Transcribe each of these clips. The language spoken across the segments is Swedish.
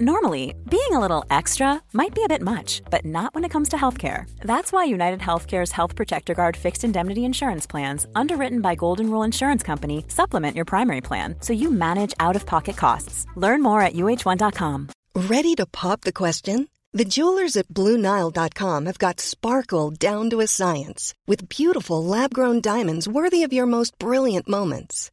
Normally, being a little extra might be a bit much, but not when it comes to healthcare. That's why United Healthcare's Health Protector Guard fixed indemnity insurance plans, underwritten by Golden Rule Insurance Company, supplement your primary plan so you manage out of pocket costs. Learn more at uh1.com. Ready to pop the question? The jewelers at Bluenile.com have got sparkle down to a science with beautiful lab grown diamonds worthy of your most brilliant moments.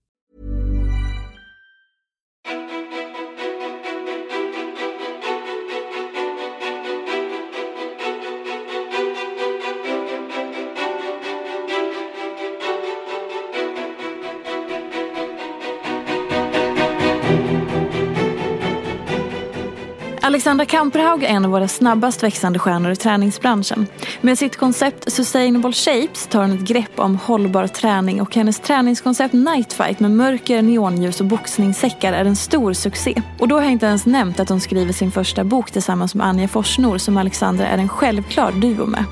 Alexandra Kamperhaug är en av våra snabbast växande stjärnor i träningsbranschen. Med sitt koncept Sustainable Shapes tar hon ett grepp om hållbar träning och hennes träningskoncept Nightfight med mörker, neonljus och boxningssäckar är en stor succé. Och då har jag inte ens nämnt att hon skriver sin första bok tillsammans med Anja Forsnor som Alexandra är en självklar duo med.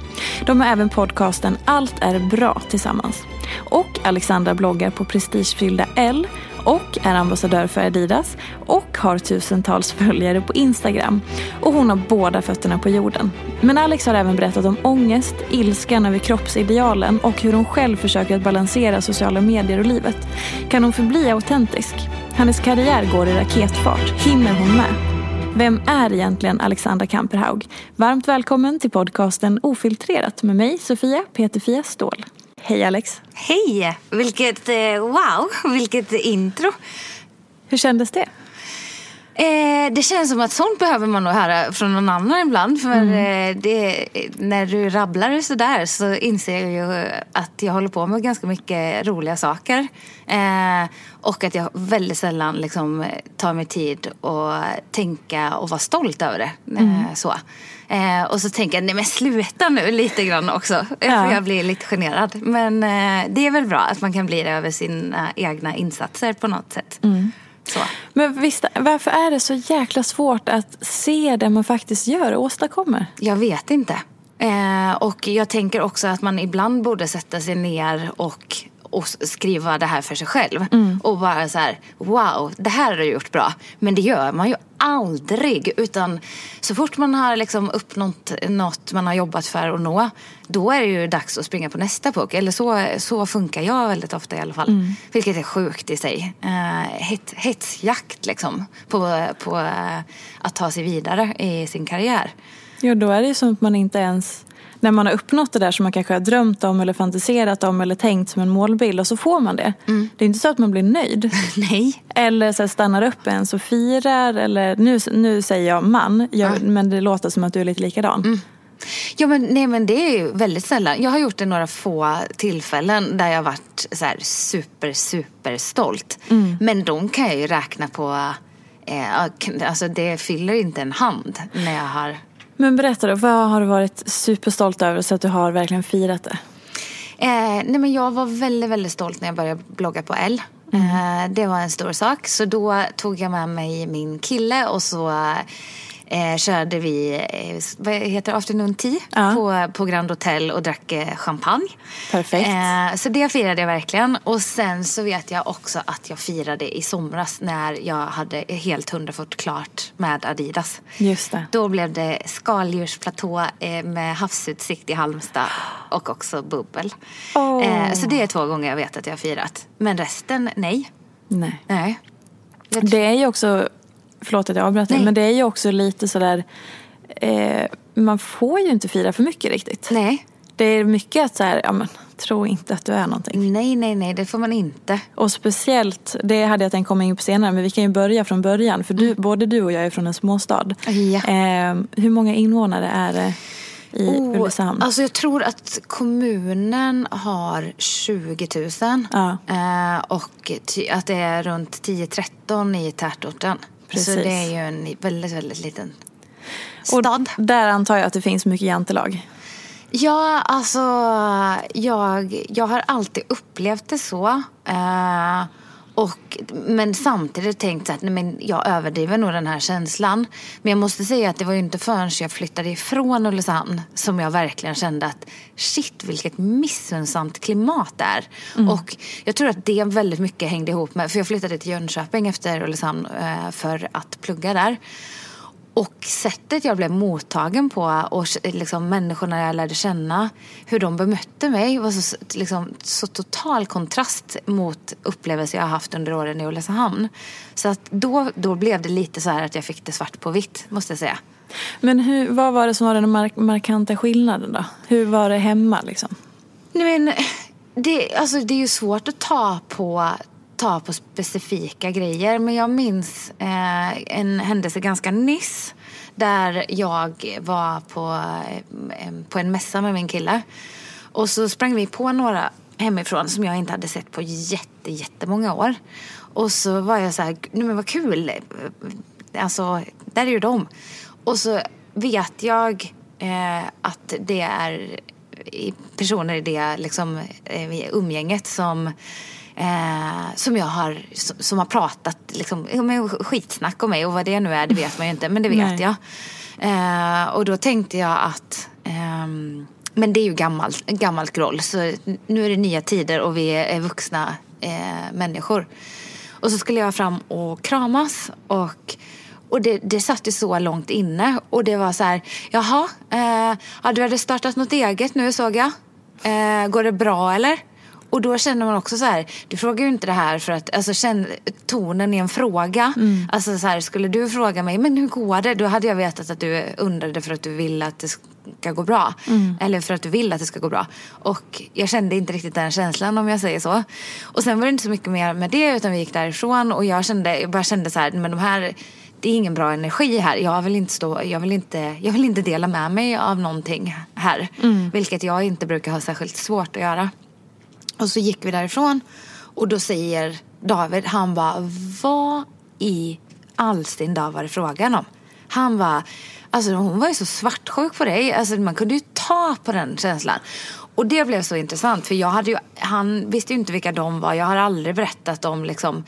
De har även podcasten Allt är bra tillsammans. Och Alexandra bloggar på prestigefyllda L och är ambassadör för Adidas och har tusentals följare på Instagram. Och hon har båda fötterna på jorden. Men Alex har även berättat om ångest, ilskan över kroppsidealen och hur hon själv försöker att balansera sociala medier och livet. Kan hon förbli autentisk? Hennes karriär går i raketfart. Hinner hon med? Vem är egentligen Alexandra Kamperhaug? Varmt välkommen till podcasten Ofiltrerat med mig, Sofia Peterfia Ståhl. Hej Alex! Hej! Vilket, eh, wow, vilket intro. Hur kändes det? Eh, det känns som att sånt behöver man nog höra från någon annan ibland. För mm. eh, det, när du rabblar sådär så inser jag ju att jag håller på med ganska mycket roliga saker. Eh, och att jag väldigt sällan liksom, tar mig tid att tänka och vara stolt över det. Eh, mm. så. Eh, och så tänker jag, nej men sluta nu lite grann också. Ja. För jag blir lite generad. Men eh, det är väl bra att man kan bli det över sina egna insatser på något sätt. Mm. Så. Men visst, varför är det så jäkla svårt att se det man faktiskt gör och åstadkommer? Jag vet inte. Eh, och jag tänker också att man ibland borde sätta sig ner och och skriva det här för sig själv. Mm. Och bara så här, wow, det här har du gjort bra. Men det gör man ju aldrig. Utan så fort man har liksom uppnått något man har jobbat för att nå, då är det ju dags att springa på nästa puck. Eller så, så funkar jag väldigt ofta i alla fall. Mm. Vilket är sjukt i sig. Uh, het, hetsjakt liksom på, på uh, att ta sig vidare i sin karriär. Ja, då är det ju som att man inte ens när man har uppnått det där som man kanske har drömt om eller fantiserat om eller tänkt som en målbild och så får man det. Mm. Det är inte så att man blir nöjd. Nej. Eller så stannar upp ens och firar eller nu, nu säger jag man jag, mm. men det låter som att du är lite likadan. Mm. Ja men, nej, men det är ju väldigt sällan. Jag har gjort det några få tillfällen där jag har varit så här super super stolt. Mm. Men de kan jag ju räkna på eh, alltså det fyller inte en hand när jag har men berätta då, vad har du varit superstolt över så att du har verkligen firat det? Eh, nej men jag var väldigt, väldigt stolt när jag började blogga på L. Mm. Eh, det var en stor sak. Så då tog jag med mig min kille och så eh, körde vi, eh, vad heter det, afternoon tea ja. på, på Grand Hotel och drack eh, champagne. Perfekt. Eh, så det firade jag verkligen. Och sen så vet jag också att jag firade i somras när jag hade helt hundra fått klart med Adidas. Just det. Då blev det skaldjursplatå eh, med havsutsikt i Halmstad och också bubbel. Oh. så det är två gånger jag vet att jag har firat. Men resten, nej. Nej. nej. Det är ju också förlåt att jag avbröt dig, men det är ju också lite sådär eh, man får ju inte fira för mycket riktigt. Nej. Det är mycket att så här, ja men tro inte att du är någonting. Nej, nej, nej, det får man inte. Och speciellt, det hade jag tänkt komma in på senare, men vi kan ju börja från början. För du, både du och jag är från en småstad. Mm. Ja. Eh, hur många invånare är det i Oh, Ulricehamn? alltså jag tror att kommunen har 20 000 Ja. eh, och att det är runt 10-13 i tätorten. Precis. Så det är ju en väldigt, väldigt liten och stad. där antar jag att det finns mycket jantelag. Ja, alltså jag, jag har alltid upplevt det så. Eh, och, men samtidigt tänkt så att nej, men jag överdriver nog den här känslan. Men jag måste säga att det var ju inte förrän jag flyttade ifrån Ulricehamn som jag verkligen kände att shit vilket missunnsamt klimat det är. Och jag tror att det väldigt mycket hängde ihop med, för jag flyttade till Jönköping efter Ulricehamn eh, för att plugga där. Och sättet jag blev mottagen på och liksom människorna jag lärde känna, hur de bemötte mig var så, liksom, så total kontrast mot upplevelser jag har haft under åren i Ulricehamn. Så att då, då blev det lite så här att jag fick det svart på vitt, måste jag säga. Men hur, vad var det som var den mark- markanta skillnaden då? Hur var det hemma liksom? Nej, men det, alltså, det är ju svårt att ta på, ta på specifika grejer. Men jag minns eh, en händelse ganska nyss. Där jag var på, eh, på en mässa med min kille. Och så sprang vi på några hemifrån som jag inte hade sett på jätte, jättemånga år. Och så var jag så här, nej men vad kul. Eh, alltså, där är ju de. Och så vet jag eh, att det är personer i det liksom, eh, i umgänget som, eh, som jag har, som, har pratat liksom, skitsnack om mig och vad det nu är det vet man ju inte men det vet Nej. jag. Eh, och då tänkte jag att ehm, men det är ju gammalt, gammalt groll så nu är det nya tider och vi är vuxna eh, människor. Och så skulle jag fram och kramas och och det, det satt ju så långt inne. Och det var så här, jaha, eh, ja, du hade startat något eget nu såg jag. Eh, går det bra eller? Och då känner man också så här, du frågar ju inte det här för att, alltså känn tonen i en fråga. Alltså så här, skulle du fråga mig, men hur går det? Då hade jag vetat att du undrade för att du vill att det ska gå bra. Eller för att du vill att det ska gå bra. Och jag kände inte riktigt den känslan om jag säger så. Och sen var det inte så mycket mer med det utan vi gick därifrån och jag kände, jag bara kände så här, men de här det är ingen bra energi här. Jag vill inte, stå, jag vill inte, jag vill inte dela med mig av någonting här. Vilket jag inte brukar ha särskilt svårt att göra. Och så gick vi därifrån och då säger David, han bara, vad i all sin dag var det frågan om? Han var, alltså hon var ju så svartsjuk på dig. Alltså man kunde ju ta på den känslan. Och det blev så intressant för jag hade ju, han visste ju inte vilka de var. Jag har aldrig berättat om liksom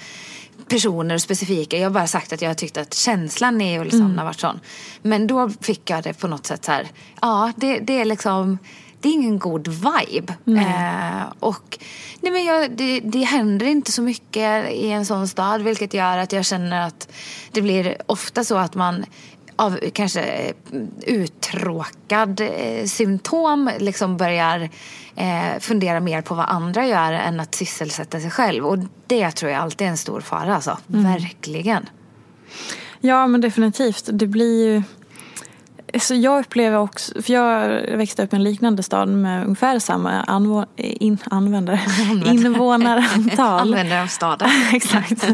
personer specifika. Jag har bara sagt att jag tyckte att känslan i Ulricehamn har varit sån. Men då fick jag det på något sätt så här, ja det, det är liksom det är ingen god vibe. Eh, och nej men jag, det, det händer inte så mycket i en sån stad vilket gör att jag känner att det blir ofta så att man av kanske eh, uttråkad eh, symptom liksom börjar eh, fundera mer på vad andra gör än att sysselsätta sig själv. Och det tror jag alltid är en stor fara alltså. Verkligen. Ja men definitivt. Det blir ju... Så jag upplever också, för jag växte upp i en liknande stad med ungefär samma anvå, in, användare, invånarantal. Användare av staden. Exakt.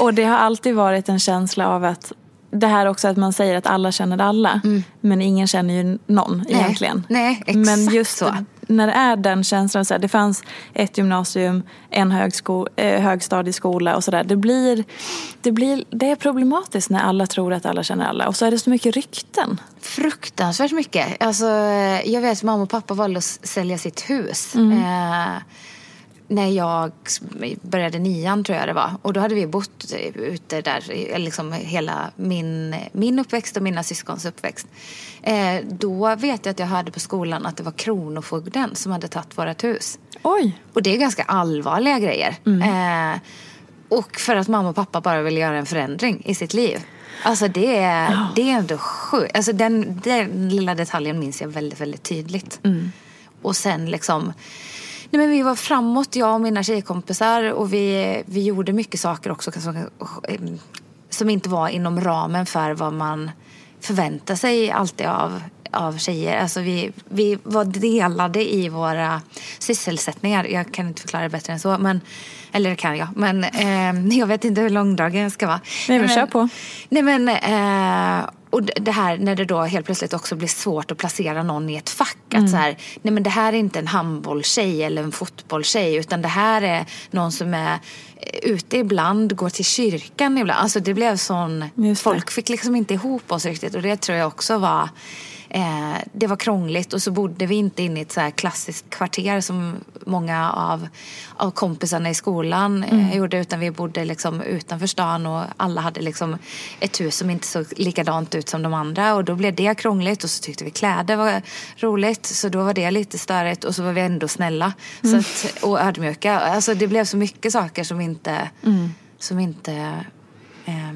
Och det har alltid varit en känsla av att det här också att man säger att alla känner alla. Men ingen känner ju någon Nej. egentligen. Nej, exakt Men just så. När det är den känslan, så här, det fanns ett gymnasium, en högsko, eh, högstadieskola och sådär. Det blir, det blir, det är problematiskt när alla tror att alla känner alla. Och så är det så mycket rykten. Fruktansvärt mycket. Alltså, jag vet att mamma och pappa valde att sälja sitt hus. Eh, när jag började nian tror jag det var. Och då hade vi bott ute där liksom hela min, min uppväxt och mina syskons uppväxt. Eh, då vet jag att jag hörde på skolan att det var Kronofogden som hade tagit vårt hus. Oj! Och det är ganska allvarliga grejer. Eh, och för att mamma och pappa bara vill göra en förändring i sitt liv. Alltså det är, det är ändå sjukt. Alltså den, den lilla detaljen minns jag väldigt, väldigt tydligt. Och sen liksom Nej, men vi var framåt, jag och mina tjejkompisar. Och vi, vi gjorde mycket saker också som, som inte var inom ramen för vad man förväntar sig alltid av, av tjejer. Alltså vi, vi var delade i våra sysselsättningar. Jag kan inte förklara det bättre än så. Men, eller det kan jag. Men eh, jag vet inte hur långdragen jag ska vara. Nej, men kör på. Nej men, eh, och det här när det då helt plötsligt också blir svårt att placera någon i ett fack. Mm. Att så här, nej men det här är inte en handbollstjej eller en fotbollstjej utan det här är någon som är ute ibland, går till kyrkan ibland. Alltså det blev sån, folk fick liksom inte ihop oss riktigt och det tror jag också var Eh, det var krångligt och så bodde vi inte inne i ett så klassiskt kvarter som många av, av kompisarna i skolan eh, mm. gjorde utan vi bodde liksom utanför stan och alla hade liksom ett hus som inte såg likadant ut som de andra och då blev det krångligt och så tyckte vi kläder var roligt så då var det lite störigt och så var vi ändå snälla mm. så att, och ödmjuka. Alltså det blev så mycket saker som inte, mm. som inte eh,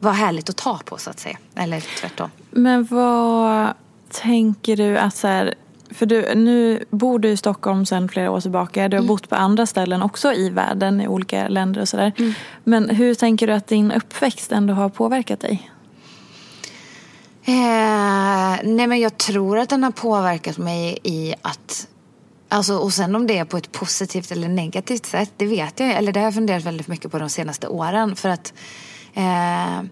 var härligt att ta på så att säga. Eller tvärtom. Men vad tänker du att så här, för du, nu bor du i Stockholm sedan flera år tillbaka. Du har mm. bott på andra ställen också i världen, i olika länder och sådär. Mm. Men hur tänker du att din uppväxt ändå har påverkat dig? Eh, nej men jag tror att den har påverkat mig i att Alltså, och sen om det är på ett positivt eller negativt sätt, det vet jag Eller det har jag funderat väldigt mycket på de senaste åren. För att Eh,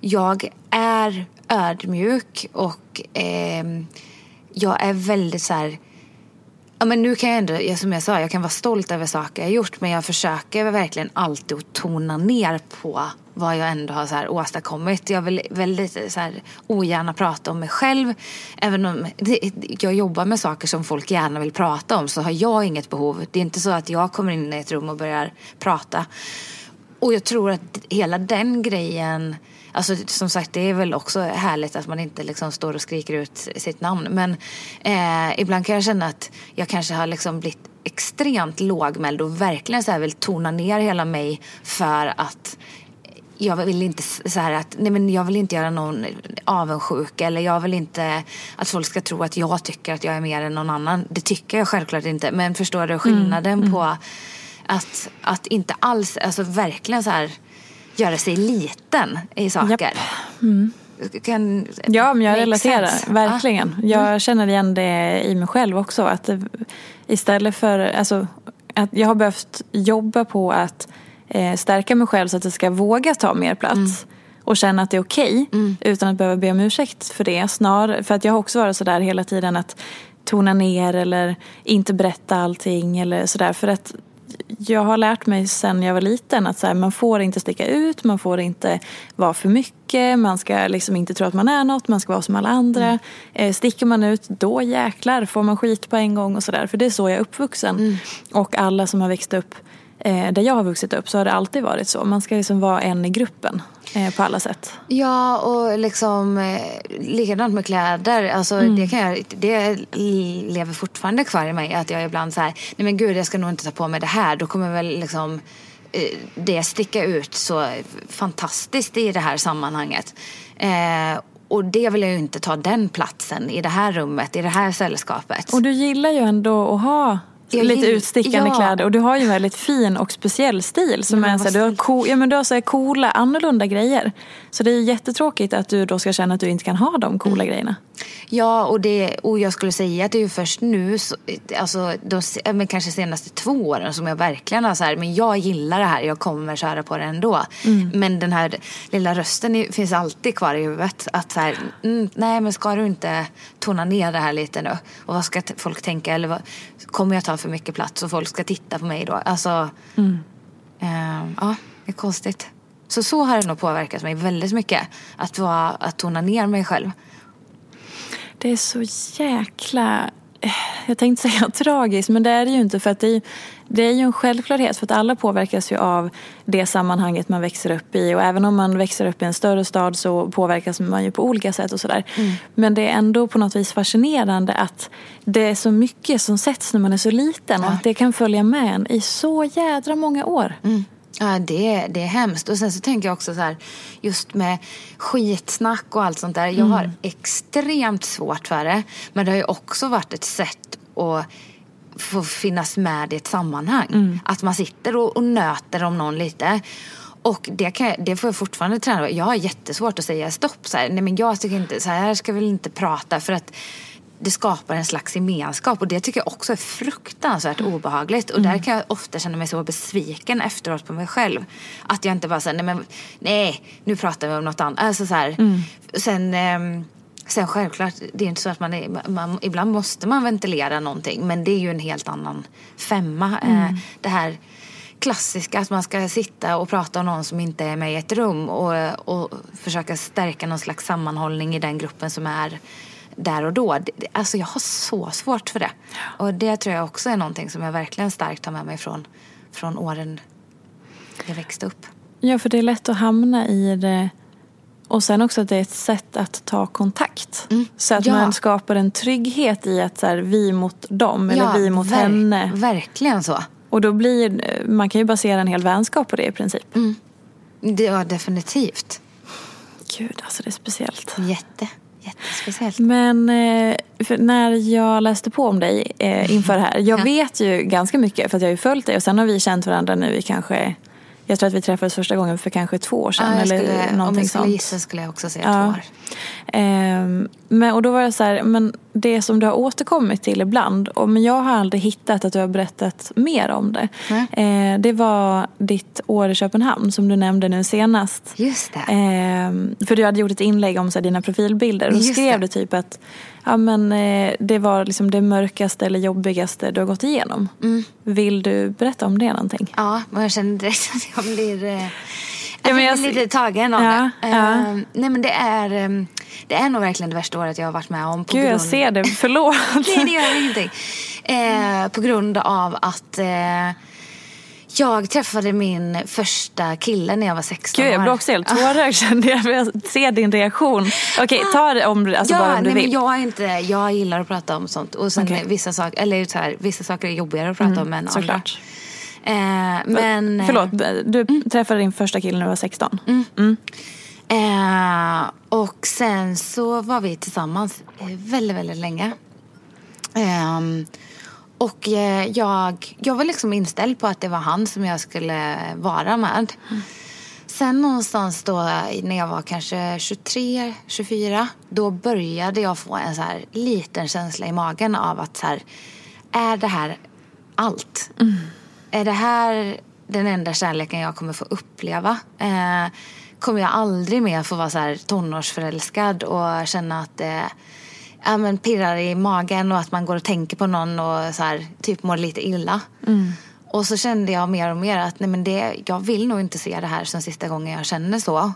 jag är ödmjuk och eh, jag är väldigt så här Ja, men nu kan jag ändå, som jag sa, jag kan vara stolt över saker jag gjort men jag försöker verkligen alltid att tona ner på vad jag ändå har så här åstadkommit. Jag vill väldigt så här, ogärna prata om mig själv. Även om det, jag jobbar med saker som folk gärna vill prata om så har jag inget behov. Det är inte så att jag kommer in i ett rum och börjar prata. Och jag tror att hela den grejen Alltså som sagt det är väl också härligt att man inte liksom står och skriker ut sitt namn. Men eh, ibland kan jag känna att jag kanske har liksom blivit extremt lågmäld och verkligen så här vill tona ner hela mig för att jag vill inte så här att, nej men jag vill inte göra någon avundsjuk eller jag vill inte att folk ska tro att jag tycker att jag är mer än någon annan. Det tycker jag självklart inte. Men förstår du skillnaden mm, mm. på att, att inte alls, alltså verkligen så här göra sig liten i saker. Mm. Kan, ja, men jag relaterar sense. verkligen. Ah. Jag mm. känner igen det i mig själv också. Att istället för, alltså, att jag har behövt jobba på att eh, stärka mig själv så att jag ska våga ta mer plats. Mm. Och känna att det är okej okay, mm. utan att behöva be om ursäkt för det. Snar, för att jag har också varit sådär hela tiden att tona ner eller inte berätta allting eller sådär. För att jag har lärt mig sen jag var liten att så här, man får inte sticka ut, man får inte vara för mycket, man ska liksom inte tro att man är något, man ska vara som alla andra. Mm. Eh, sticker man ut, då jäklar får man skit på en gång och sådär. För det är så jag är uppvuxen. Mm. Och alla som har växt upp eh, där jag har vuxit upp så har det alltid varit så. Man ska liksom vara en i gruppen eh, på alla sätt. Ja, och liksom eh, likadant med kläder. Alltså, mm. det, kan jag, det lever fortfarande kvar i mig. Att jag ibland så här, nej men gud jag ska nog inte ta på mig det här. Då kommer väl liksom eh, det sticka ut så fantastiskt i det här sammanhanget. Eh, och det vill jag ju inte ta den platsen i det här rummet, i det här sällskapet. Och du gillar ju ändå att ha jag lite utstickande ja. kläder och du har ju en väldigt fin och speciell stil. Som är så här, du har, co ja, men du har så här coola, annorlunda grejer. Så det är jättetråkigt att du då ska känna att du inte kan ha de coola mm. grejerna. Ja, och, det, och jag skulle säga att det är först nu, alltså de, men kanske senaste två åren som jag verkligen har så här, men jag gillar det här, jag kommer köra på det ändå. Mm. Men den här lilla rösten finns alltid kvar i huvudet. Att så här, mm, nej men ska du inte tona ner det här lite nu? Och vad ska folk tänka? Eller vad, kommer jag ta för mycket plats och folk ska titta på mig då? Alltså, mm. eh, ja, det är konstigt. Så så har det nog påverkat mig väldigt mycket. Att, vara, att tona ner mig själv. Det är så jäkla, jag tänkte säga tragiskt, men det är det ju inte. För att det är, det är ju en självklarhet för att alla påverkas ju av det sammanhanget man växer upp i. Och även om man växer upp i en större stad så påverkas man ju på olika sätt och sådär. Mm. Men det är ändå på något vis fascinerande att det är så mycket som sätts när man är så liten. Och att det kan följa med en i så jädra många år. Mm. Ja, det, det är hemskt. Och sen så tänker jag också så här, just med skitsnack och allt sånt där. Jag har mm. extremt svårt för det. Men det har ju också varit ett sätt att få finnas med i ett sammanhang. Mm. Att man sitter och, och nöter om någon lite. Och det, kan, det får jag fortfarande träna Jag har jättesvårt att säga stopp. Så här. Nej men jag tycker inte, så här ska vi inte prata. För att det skapar en slags gemenskap och det tycker jag också är fruktansvärt obehagligt. Och där kan jag ofta känna mig så besviken efteråt på mig själv. Att jag inte bara säger nej men nej, nu pratar vi om något annat. Alltså så här. Sen, eh, sen självklart, det är inte så att man, är, man, ibland måste man ventilera någonting. Men det är ju en helt annan femma. Eh, det här klassiska att man ska sitta och prata om någon som inte är med i ett rum och, och försöka stärka någon slags sammanhållning i den gruppen som är där och då. Alltså jag har så svårt för det. Och det tror jag också är någonting som jag verkligen starkt tar med mig från, från åren jag växte upp. Ja, för det är lätt att hamna i det. Och sen också att det är ett sätt att ta kontakt. Så att Ja. man skapar en trygghet i att så här, vi mot dem eller vi mot ver- henne. Verkligen så. Och då blir, man kan ju basera en hel vänskap på det i princip. Det var definitivt. Gud, alltså det är speciellt. Jätte, jättespeciellt. Men eh, när jag läste på om dig eh, inför det här. Jag Ja. vet ju ganska mycket för att jag har ju följt dig. Och sen har vi känt varandra nu i kanske, jag tror att vi träffades första gången för kanske två år sedan. Ja, jag eller skulle, om någonting jag skulle gissa skulle jag också säga Ja. två år. Ehm, men, och då var det så här, men det som du har återkommit till ibland, och, men jag har aldrig hittat att du har berättat mer om det. Nej. Eh, det var ditt år i Köpenhamn som du nämnde nu senast. Just det. Ehm, för du hade gjort ett inlägg om så här, dina profilbilder och då Just skrev det. du typ att ja, men, eh, det var liksom det mörkaste eller jobbigaste du har gått igenom. Mm. Vill du berätta om det någonting? Ja, jag känner direkt att jag blir, eh, Ja, men jag jag- blir lite tagen av Ja, det. ja. Eh, nej men det är, eh, det är nog verkligen det värsta året jag har varit med om. På Gud, jag grund... ser det. Förlåt. Nej, det gör ingenting. Eh, på grund av att eh, jag träffade min första kille när jag var 16 Gud, jag blir också helt tårögd kände jag. Jag ser din reaktion. Okej, ta det om, alltså, bara om du nej, vill. Men jag, är inte, jag gillar att prata om sånt. Och sen Okej. vissa, saker, eller så här, vissa saker är jobbigare att prata om än andra. Såklart. Eh, men, Förlåt, du Mm. träffade din första kille när du var 16. Eh, och sen så var vi tillsammans eh, väldigt, väldigt länge. Ehm, och eh, jag, jag var liksom inställd på att det var han som jag skulle vara med. Sen någonstans då när jag var kanske 23, 24 då började jag få en så här liten känsla i magen av att så här, är det här allt? Är det här den enda kärleken jag kommer få uppleva? Eh, kommer jag aldrig mer få vara så här tonårsförälskad och känna att det ja, men pirrar i magen och att man går och tänker på någon och så här, typ mår lite illa. Och så kände jag mer och mer att nej, men det, jag vill nog inte se det här som sista gången jag känner så.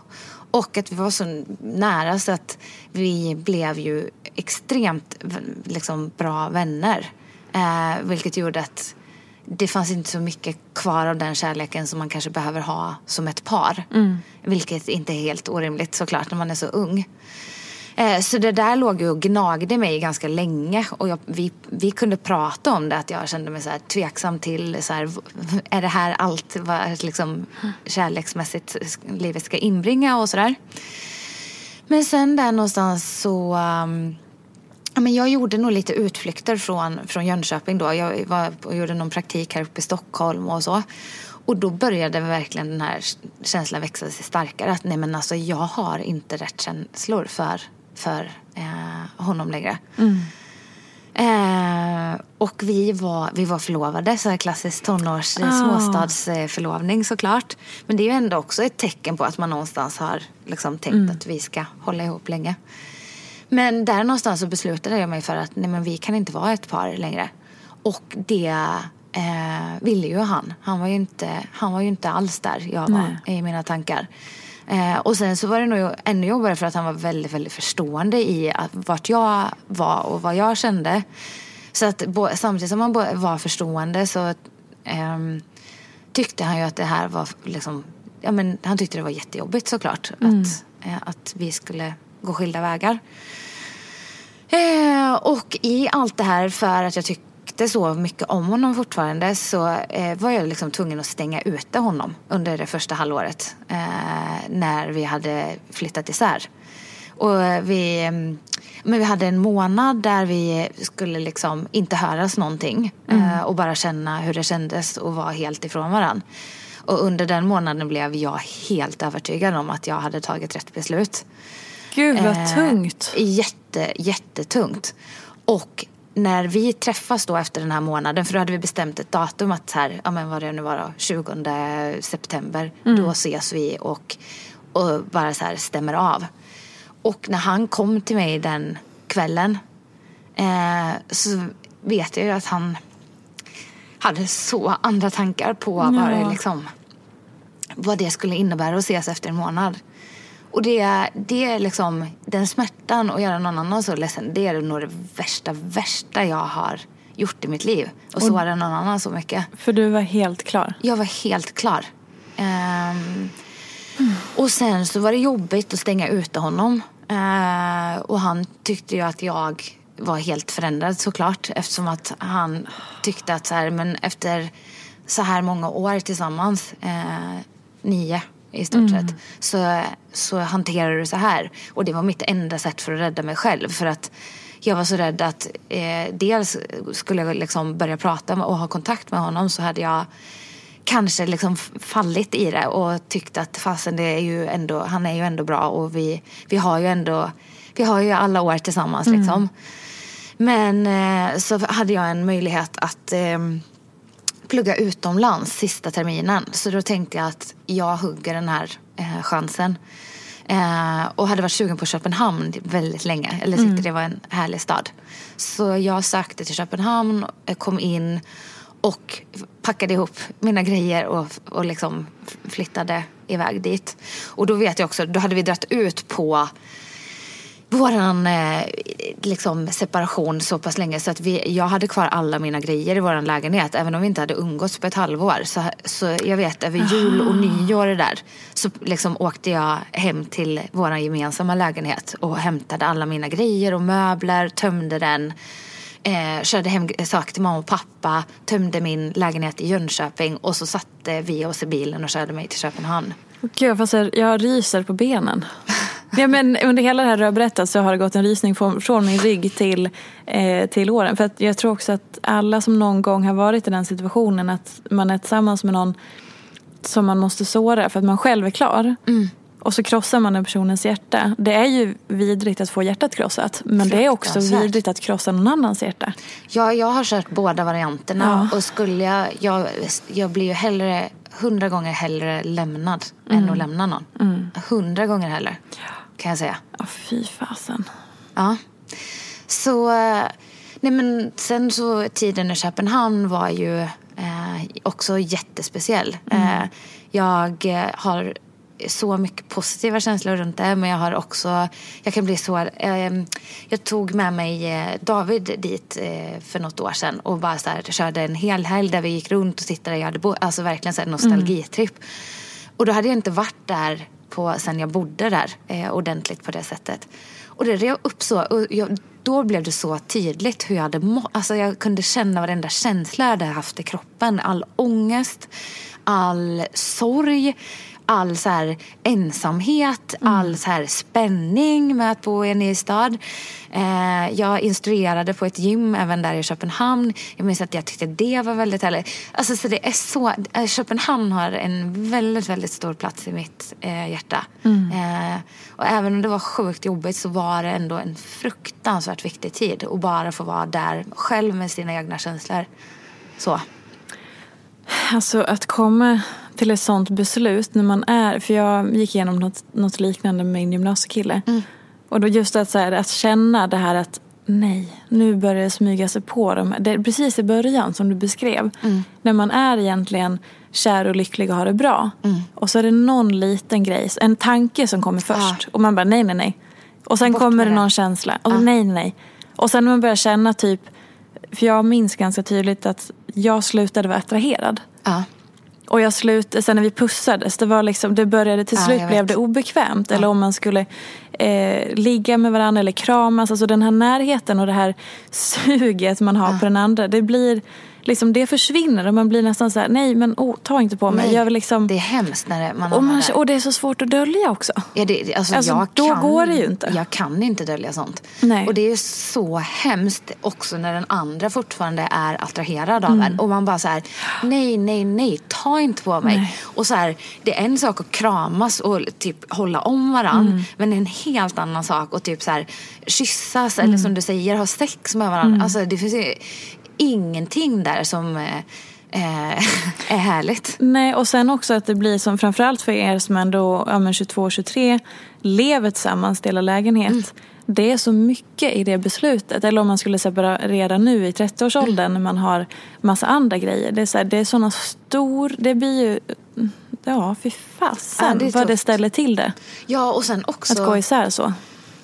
Och att vi var så nära så att vi blev ju extremt liksom, bra vänner. Eh, vilket gjorde att det fanns inte så mycket kvar av den kärleken som man kanske behöver ha som ett par. Vilket inte är helt orimligt såklart när man är så ung. Eh, så det där låg ju och gnagde mig ganska länge och jag, vi, vi kunde prata om det att jag kände mig så här tveksam till så här, är det här allt vad liksom kärleksmässigt livet ska inbringa och sådär. Men sen där någonstans så um, Ja, men jag gjorde nog lite utflykter från, från Jönköping då. Jag var och gjorde någon praktik här uppe i Stockholm och så. Och då började verkligen den här känslan växa sig starkare. Att nej men alltså jag har inte rätt känslor för, för eh, honom längre. Eh, och vi var, vi var förlovade, så här klassisk tonårs Ah. småstadsförlovning såklart. Men det är ju ändå också ett tecken på att man någonstans har liksom tänkt att vi ska hålla ihop länge. Men där någonstans så beslutade jag mig för att nej men vi kan inte vara ett par längre. Och det eh, ville ju han. Han var ju, inte, han var ju inte alls där jag var i mina tankar. Eh, och sen så var det nog ännu jobbigare för att han var väldigt, väldigt förstående i att, vart jag var och vad jag kände. Så att samtidigt som han var förstående så ehm, tyckte han ju att det här var liksom, ja men han tyckte det var jättejobbigt såklart att, eh, att vi skulle gå skilda vägar. Eh, och i allt det här för att jag tyckte så mycket om honom fortfarande så eh, var jag liksom tvungen att stänga ute honom under det första halvåret eh, när vi hade flyttat isär. Och vi, mm, men vi hade en månad där vi skulle liksom inte höras någonting eh, och bara känna hur det kändes och vara helt ifrån varandra. Och under den månaden blev jag helt övertygad om att jag hade tagit rätt beslut. Gud vad eh, tungt. Jätte, jättetungt. Och när vi träffas då efter den här månaden, för då hade vi bestämt ett datum att här, ja men vad det nu var då, 20 september, mm. då ses vi och, och bara så här stämmer av. Och när han kom till mig den kvällen eh, så vet jag ju att han hade så andra tankar på ja. vad, liksom, vad det skulle innebära att ses efter en månad. Och det, det är liksom, den smärtan att göra någon annan så ledsen, det är nog det värsta, värsta jag har gjort i mitt liv. Och, och såra någon annan så mycket. För du var helt klar? Jag var helt klar. Um, mm. Och sen så var det jobbigt att stänga ute honom. Uh, och han tyckte ju att jag var helt förändrad såklart eftersom att han tyckte att så här, men efter så här många år tillsammans, eh, nio i stort mm. sett, så, så hanterar du så här. Och det var mitt enda sätt för att rädda mig själv. För att jag var så rädd att eh, dels skulle jag liksom börja prata och ha kontakt med honom så hade jag kanske liksom fallit i det och tyckt att fasen det är ju ändå, han är ju ändå bra och vi, vi har ju ändå, vi har ju alla år tillsammans mm. liksom. Men eh, så hade jag en möjlighet att eh, plugga utomlands sista terminen. Så då tänkte jag att jag hugger den här eh, chansen. Eh, och hade varit sugen på Köpenhamn väldigt länge. Eller tyckte mm. det var en härlig stad. Så jag sökte till Köpenhamn, eh, kom in och packade ihop mina grejer och, och liksom flyttade iväg dit. Och då vet jag också, då hade vi dratt ut på våran eh, liksom separation så pass länge så att vi, jag hade kvar alla mina grejer i våran lägenhet även om vi inte hade umgåtts på ett halvår. Så, så jag vet över jul och nyår där så liksom åkte jag hem till våran gemensamma lägenhet och hämtade alla mina grejer och möbler, tömde den. Eh, körde hem saker till mamma och pappa, tömde min lägenhet i Jönköping och så satte vi oss i bilen och körde mig till Köpenhamn. Gud, jag ryser på benen. Ja, men under hela det här du har berättat så har det gått en rysning från, min rygg till, eh, till åren. För att jag tror också att alla som någon gång har varit i den situationen att man är tillsammans med någon som man måste såra för att man själv är klar. Mm. Och så krossar man den personens hjärta. Det är ju vidrigt att få hjärtat krossat. Men det är också vidrigt att krossa någon annans hjärta. Ja, jag har kört båda varianterna. Ja. Och skulle jag, jag, jag blir ju hellre, hundra gånger hellre lämnad mm. än att lämna någon. Mm. Hundra gånger hellre. Ja kan jag säga. Ja, fy fasen. Ja. Så, nej men sen så tiden i Köpenhamn var ju eh, också jättespeciell. Mm. Eh, jag har så mycket positiva känslor runt det men jag har också, jag kan bli så, eh, jag tog med mig eh, David dit eh, för något år sedan och bara så här, körde en hel helg där vi gick runt och tittade, jag hade bo, alltså verkligen så här nostalgitripp. Mm. Och då hade jag inte varit där på sen jag bodde där eh, ordentligt på det sättet. Och det rev upp så. Och jag, då blev det så tydligt hur jag hade mått. Alltså jag kunde känna varenda känsla jag hade haft i kroppen. All ångest, all sorg, all så här ensamhet, mm. all så här spänning med att bo i en ny stad. Eh, jag instruerade på ett gym även där i Köpenhamn. Jag minns att jag tyckte det var väldigt härligt. Alltså, så det är så, eh, Köpenhamn har en väldigt, väldigt stor plats i mitt eh, hjärta. Mm. Eh, och även om det var sjukt jobbigt så var det ändå en fruktansvärt viktig tid. att bara få vara där själv med sina egna känslor. Så. Alltså att komma till ett sånt beslut när man är, för jag gick igenom något, något liknande med min gymnasiekille. Mm. Och då just att, så här, att känna det här att nej, nu börjar det smyga sig på dem. Det är precis i början som du beskrev. Mm. När man är egentligen kär och lycklig och har det bra. Mm. Och så är det någon liten grej, en tanke som kommer först. Ah. Och man bara nej, nej, nej. Och sen Bort kommer det någon känsla. Och ah. nej, nej. Och sen när man börjar känna typ, för jag minns ganska tydligt att jag slutade vara attraherad. Ah. Och jag slut, sen när vi pussades, det, var liksom, det började till slut ja, blev det obekvämt. Ja. Eller om man skulle eh, ligga med varandra eller kramas. Alltså den här närheten och det här suget man har på den andra. Det blir liksom det försvinner och man blir nästan så här, nej men oh, ta inte på mig. Nej, jag vill liksom, Det är hemskt när man och, man, det. och det är så svårt att dölja också. Ja, det, alltså, Alltså, jag då kan, går det ju inte. Jag kan inte dölja sånt. Nej. Och det är så hemskt också när den andra fortfarande är attraherad av Mm. en. Och man bara så här, nej, nej, nej, ta inte på mig. Nej. Och så här, det är en sak att kramas och typ hålla om varandra. Mm. Men det är en helt annan sak att typ så här, kyssas Mm. eller som du säger, ha sex med varandra. Alltså det finns ju ingenting där som eh, eh, är härligt. Nej, och sen också att det blir som framförallt för er som ändå ja, 22-23 lever tillsammans, delar lägenhet. Mm. Det är så mycket i det beslutet. Eller om man skulle separera nu i 30-årsåldern när man har massa andra grejer. Det är, så här, det är såna stor... Det blir ju... Ja, fy fasen Ja, vad det ställer till det. Ja, och sen också... Att gå isär så.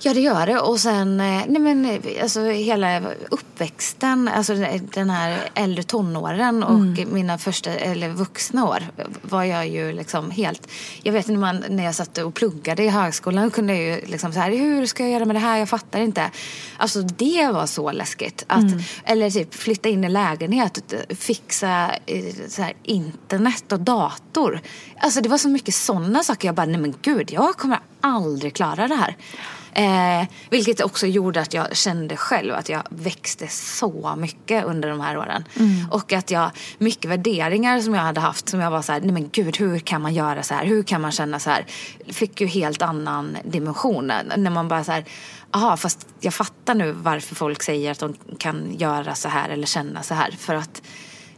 Ja, det gör det. Och sen, eh, nej men eh, alltså hela uppväxten, alltså den här äldre tonåren och Mm. mina första, eller vuxna år var jag ju liksom helt, jag vet när, man, när jag satt och pluggade i högskolan kunde jag ju liksom så här, hur ska jag göra med det här? Jag fattar inte. Alltså det var så läskigt. Att, Mm. Eller typ flytta in i lägenhet, fixa eh, så här, internet och dator. Alltså det var så mycket sådana saker. Jag bara, nej men gud, jag kommer aldrig klara det här. Eh, vilket också gjorde att jag kände själv att jag växte så mycket under de här åren. Och att jag, mycket värderingar som jag hade haft som jag var så här, nej men gud hur kan man göra så här? Hur kan man känna så här? Fick ju helt annan dimension. När man bara så här, aha fast jag fattar nu varför folk säger att de kan göra så här eller känna så här. För att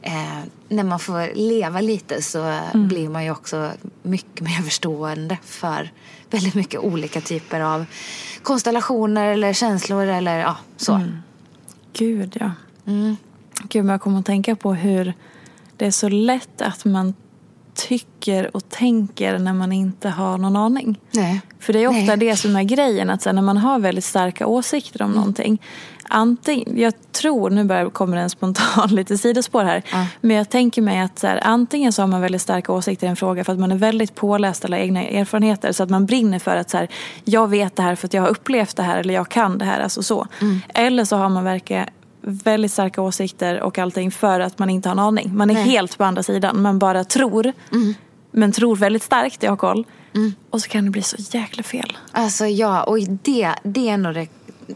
eh, när man får leva lite så blir man ju också mycket mer förstående för väldigt mycket olika typer av konstellationer eller känslor eller ja, så. Gud, ja. Mm. Gud, men jag kommer att tänka på hur det är så lätt att man tycker och tänker när man inte har någon aning. Nej. För det är ofta Nej. det som är grejen, att när man har väldigt starka åsikter om någonting. Antingen, jag tror, nu börjar, kommer en spontan lite sidospår här. Ja. Men jag tänker mig att så här, antingen så har man väldigt starka åsikter i en fråga för att man är väldigt påläst eller har egna erfarenheter. Så att man brinner för att så här, jag vet det här för att jag har upplevt det här eller jag kan det här. Alltså så. Eller så har man verkligen väldigt starka åsikter och allting för att man inte har en aning. Man är Nej. helt på andra sidan. Man bara tror. Men tror väldigt starkt, jag har koll. Och så kan det bli så jäkla fel. Alltså ja, och det, det är nog det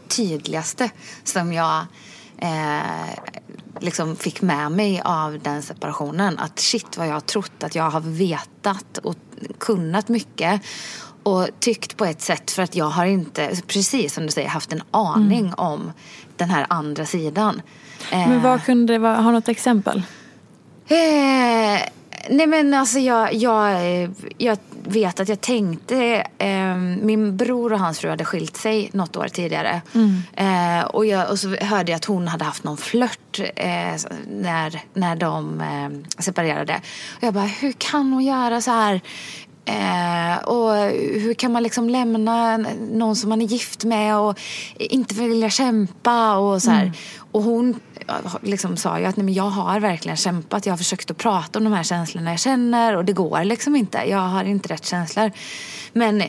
tydligaste som jag eh, liksom fick med mig av den separationen. Att shit vad jag har trott att jag har vetat och kunnat mycket. Och tyckt på ett sätt för att jag har inte, precis som du säger, haft en aning om den här andra sidan. Men Eh, vad kunde det vara? Har du något exempel? Eh, nej men alltså jag, jag, eh, jag vet att jag tänkte, eh, min bror och hans fru hade skilt sig något år tidigare. Eh, och, jag, och så hörde jag att hon hade haft någon flört eh, när, när de eh, separerade. Och jag bara, hur kan hon göra så här? Eh, och hur kan man liksom lämna någon som man är gift med och inte vilja kämpa och så här. Och hon liksom sa ju att nej, men jag har verkligen kämpat. Jag har försökt att prata om de här känslorna jag känner och det går liksom inte. Jag har inte rätt känslor. Men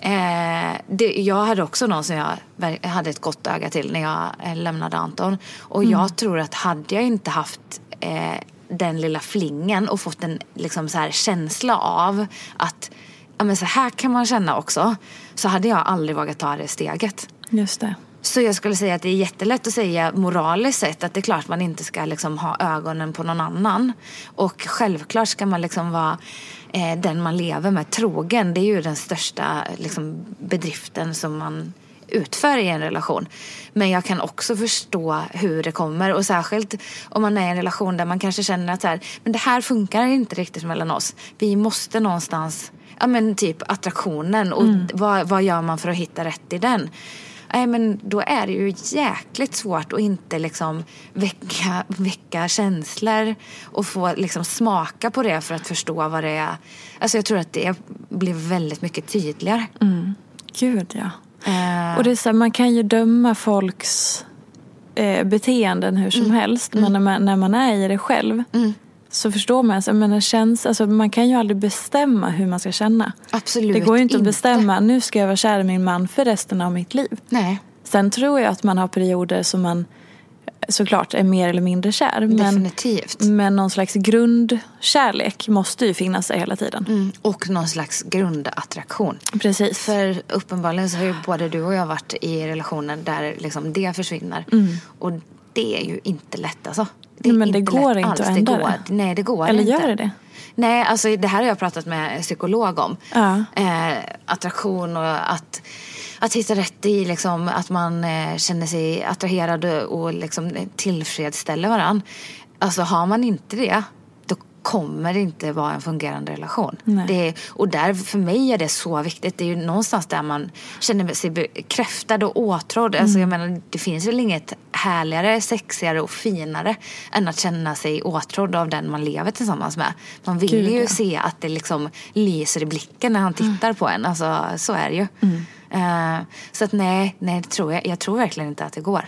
eh, det, jag hade också någon som jag hade ett gott öga till när jag eh, lämnade Anton. Och jag tror att hade jag inte haft eh, den lilla flingen och fått en liksom så här känsla av att ja, men så här kan man känna också. Så hade jag aldrig vågat ta det steget. Just det. Så jag skulle säga att det är jättelätt att säga moraliskt sett att det är klart man inte ska liksom ha ögonen på någon annan. Och självklart ska man liksom vara eh, den man lever med trogen. Det är ju den största liksom, bedriften som man utför i en relation. Men jag kan också förstå hur det kommer och särskilt om man är i en relation där man kanske känner att så här, men det här funkar inte riktigt mellan oss. Vi måste någonstans, ja men typ attraktionen och vad, vad gör man för att hitta rätt i den? Nej, men då är det ju jäkligt svårt att inte liksom väcka, väcka känslor och få liksom smaka på det för att förstå vad det är. Alltså jag tror att det blir väldigt mycket tydligare. Gud, ja. Eh, Och det är så här, man kan ju döma folks eh, beteenden hur som helst. Men när man, när man är i det själv. Så förstår man. Alltså, men känns, alltså, man kan ju aldrig bestämma hur man ska känna. Absolut Det går ju inte, inte. att bestämma, nu ska jag vara kär i min man för resten av mitt liv. Nej, Sen tror jag att man har perioder som man såklart är mer eller mindre kär. Men, definitivt. men någon slags grundkärlek måste ju finnas där hela tiden. Mm, och någon slags grundattraktion. Precis. För uppenbarligen så har ju både du och jag varit i relationer där liksom det försvinner. Och det är ju inte lätt alltså. Det. Men det går lätt inte alls. att ändra det. Går, det. nej, det går Eller inte. gör det? Nej, alltså det här har jag pratat med psykolog om. Ja. Eh, attraktion och att, att hitta rätt i liksom, att man eh, känner sig attraherad och, och liksom tillfredsställer varandra. Alltså har man inte det, kommer det inte vara en fungerande relation. Är, och där, för mig är det så viktigt. Det är ju någonstans där man känner sig bekräftad och åtrådd. Alltså, Mm. jag menar, det finns väl inget härligare, sexigare och finare än att känna sig åtrådd av den man lever tillsammans med. Man vill Gud, ju ja. se att det liksom lyser i blicken när han tittar på en. Alltså, så är det ju. Eh, så att nej, nej tror jag, jag tror verkligen inte att det går.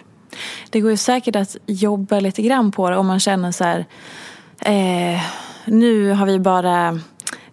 Det går ju säkert att jobba lite grann på det om man känner så här. Eh, nu har vi bara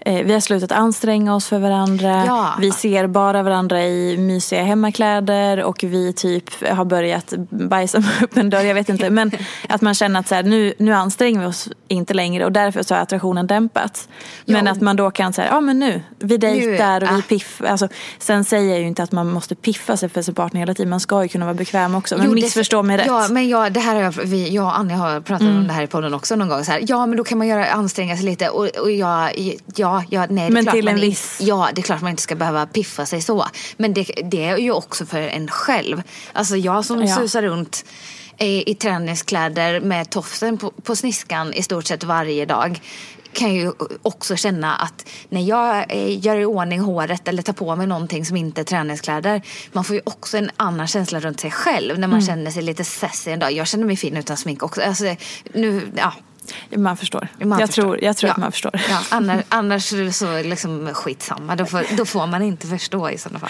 vi har slutat anstränga oss för varandra. Ja. Vi ser bara varandra i mysiga hemmakläder och vi typ har börjat bajsa med öppen dörr. Jag vet inte. Men att man känner att så här, nu, nu anstränger vi oss inte längre och därför så har attraktionen dämpats. Men Ja. att man då kan säga, ja men nu, vi dejtar och vi ah. piff. Alltså, sen säger jag ju inte att man måste piffa sig för sin partner hela tiden. Man ska ju kunna vara bekväm också. Men Jo, missförstå mig rätt. Ja, men jag, det här har jag, vi, jag och Anja har pratat om det här i podden också någon gång. Så här, ja, men då kan man göra, anstränga sig lite. Och, och jag, ja, ja, nej, Men klart till en in- viss- Ja, det är klart man inte ska behöva piffa sig så. Men det, det är ju också för en själv. Alltså jag som Ja. susar runt i, i träningskläder med tofsen på, på sniskan i stort sett varje dag kan ju också känna att när jag eh, gör i ordning håret eller tar på mig någonting som inte är träningskläder. Man får ju också en annan känsla runt sig själv när man känner sig lite sassy en dag. Jag känner mig fin utan smink också. Alltså, nu, ja, Man förstår. man jag, förstår. Tror, jag tror ja. att man förstår. Ja, annars, annars är det så liksom skitsamma. Då får, då får man inte förstå i sådana fall.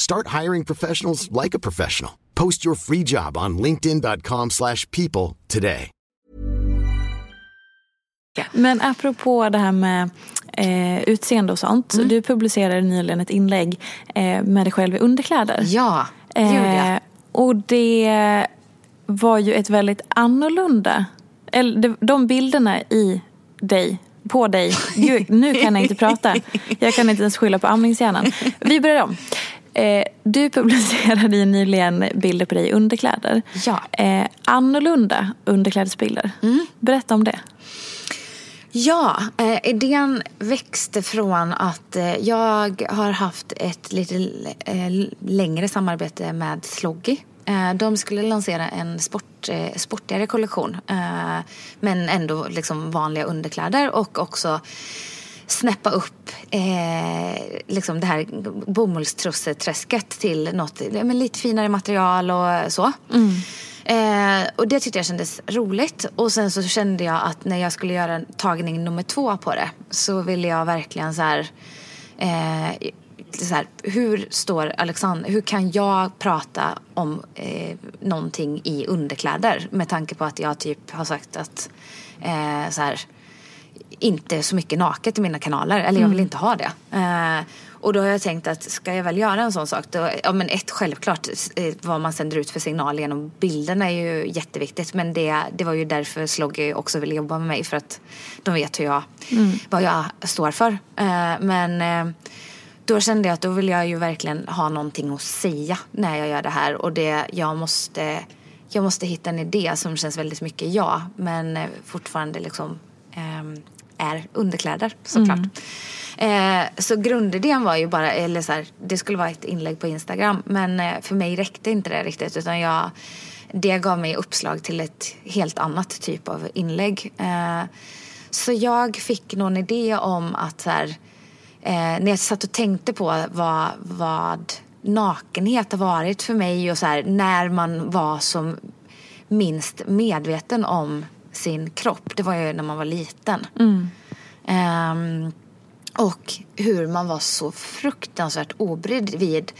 Start hiring professionals like a professional. Post your free job on linkedin.com/people slash people today. Men apropå det här med eh, utseende och sånt. Mm. Du publicerade nyligen ett inlägg eh, med dig själv i underkläder. Ja, det gjorde jag. Eh, och det var ju ett väldigt annorlunda, eller de bilderna i dig, på dig, Gud, nu kan jag inte prata. Jag kan inte ens skylla på amningshjärnan. Vi börjar om. Eh, du publicerade ju nyligen bilder på dig i underkläder. Ja. Eh, annorlunda underklädesbilder. Berätta om det. Ja, eh, idén växte från att eh, jag har haft ett lite eh, längre samarbete med Sloggy. Eh, de skulle lansera en sport, eh, sportigare kollektion men ändå liksom vanliga underkläder och också snäppa upp eh, liksom det här bomullstrusseträsket till något men lite finare material och så. Mm. Eh, och det tyckte jag kändes roligt. Och sen så kände jag att när jag skulle göra tagning nummer två på det så ville jag verkligen så här, eh, så här hur står Alexander, hur kan jag prata om eh, någonting i underkläder med tanke på att jag typ har sagt att eh, så här, inte så mycket naket i mina kanaler. Eller jag vill mm. inte ha det. Eh, och då har jag tänkt att ska jag väl göra en sån sak då, ja men ett självklart eh, vad man sänder ut för signal genom bilderna är ju jätteviktigt. Men det, det var ju därför Sloggy också ville jobba med mig för att de vet hur jag, mm. vad jag står för. Eh, men eh, då kände jag att då vill jag ju verkligen ha någonting att säga när jag gör det här och det jag måste jag måste hitta en idé som känns väldigt mycket jag men fortfarande liksom eh, är underkläder såklart. Mm. Eh, så grundidén var ju bara, eller så här, det skulle vara ett inlägg på Instagram. Men eh, för mig räckte inte det riktigt. Utan jag, det gav mig uppslag till ett helt annat typ av inlägg. Eh, så jag fick någon idé om att så här, eh, när jag satt och tänkte på vad, vad nakenhet har varit för mig och så här, när man var som minst medveten om sin kropp. Det var ju när man var liten. Mm. Um, och hur man var så fruktansvärt obrydd vid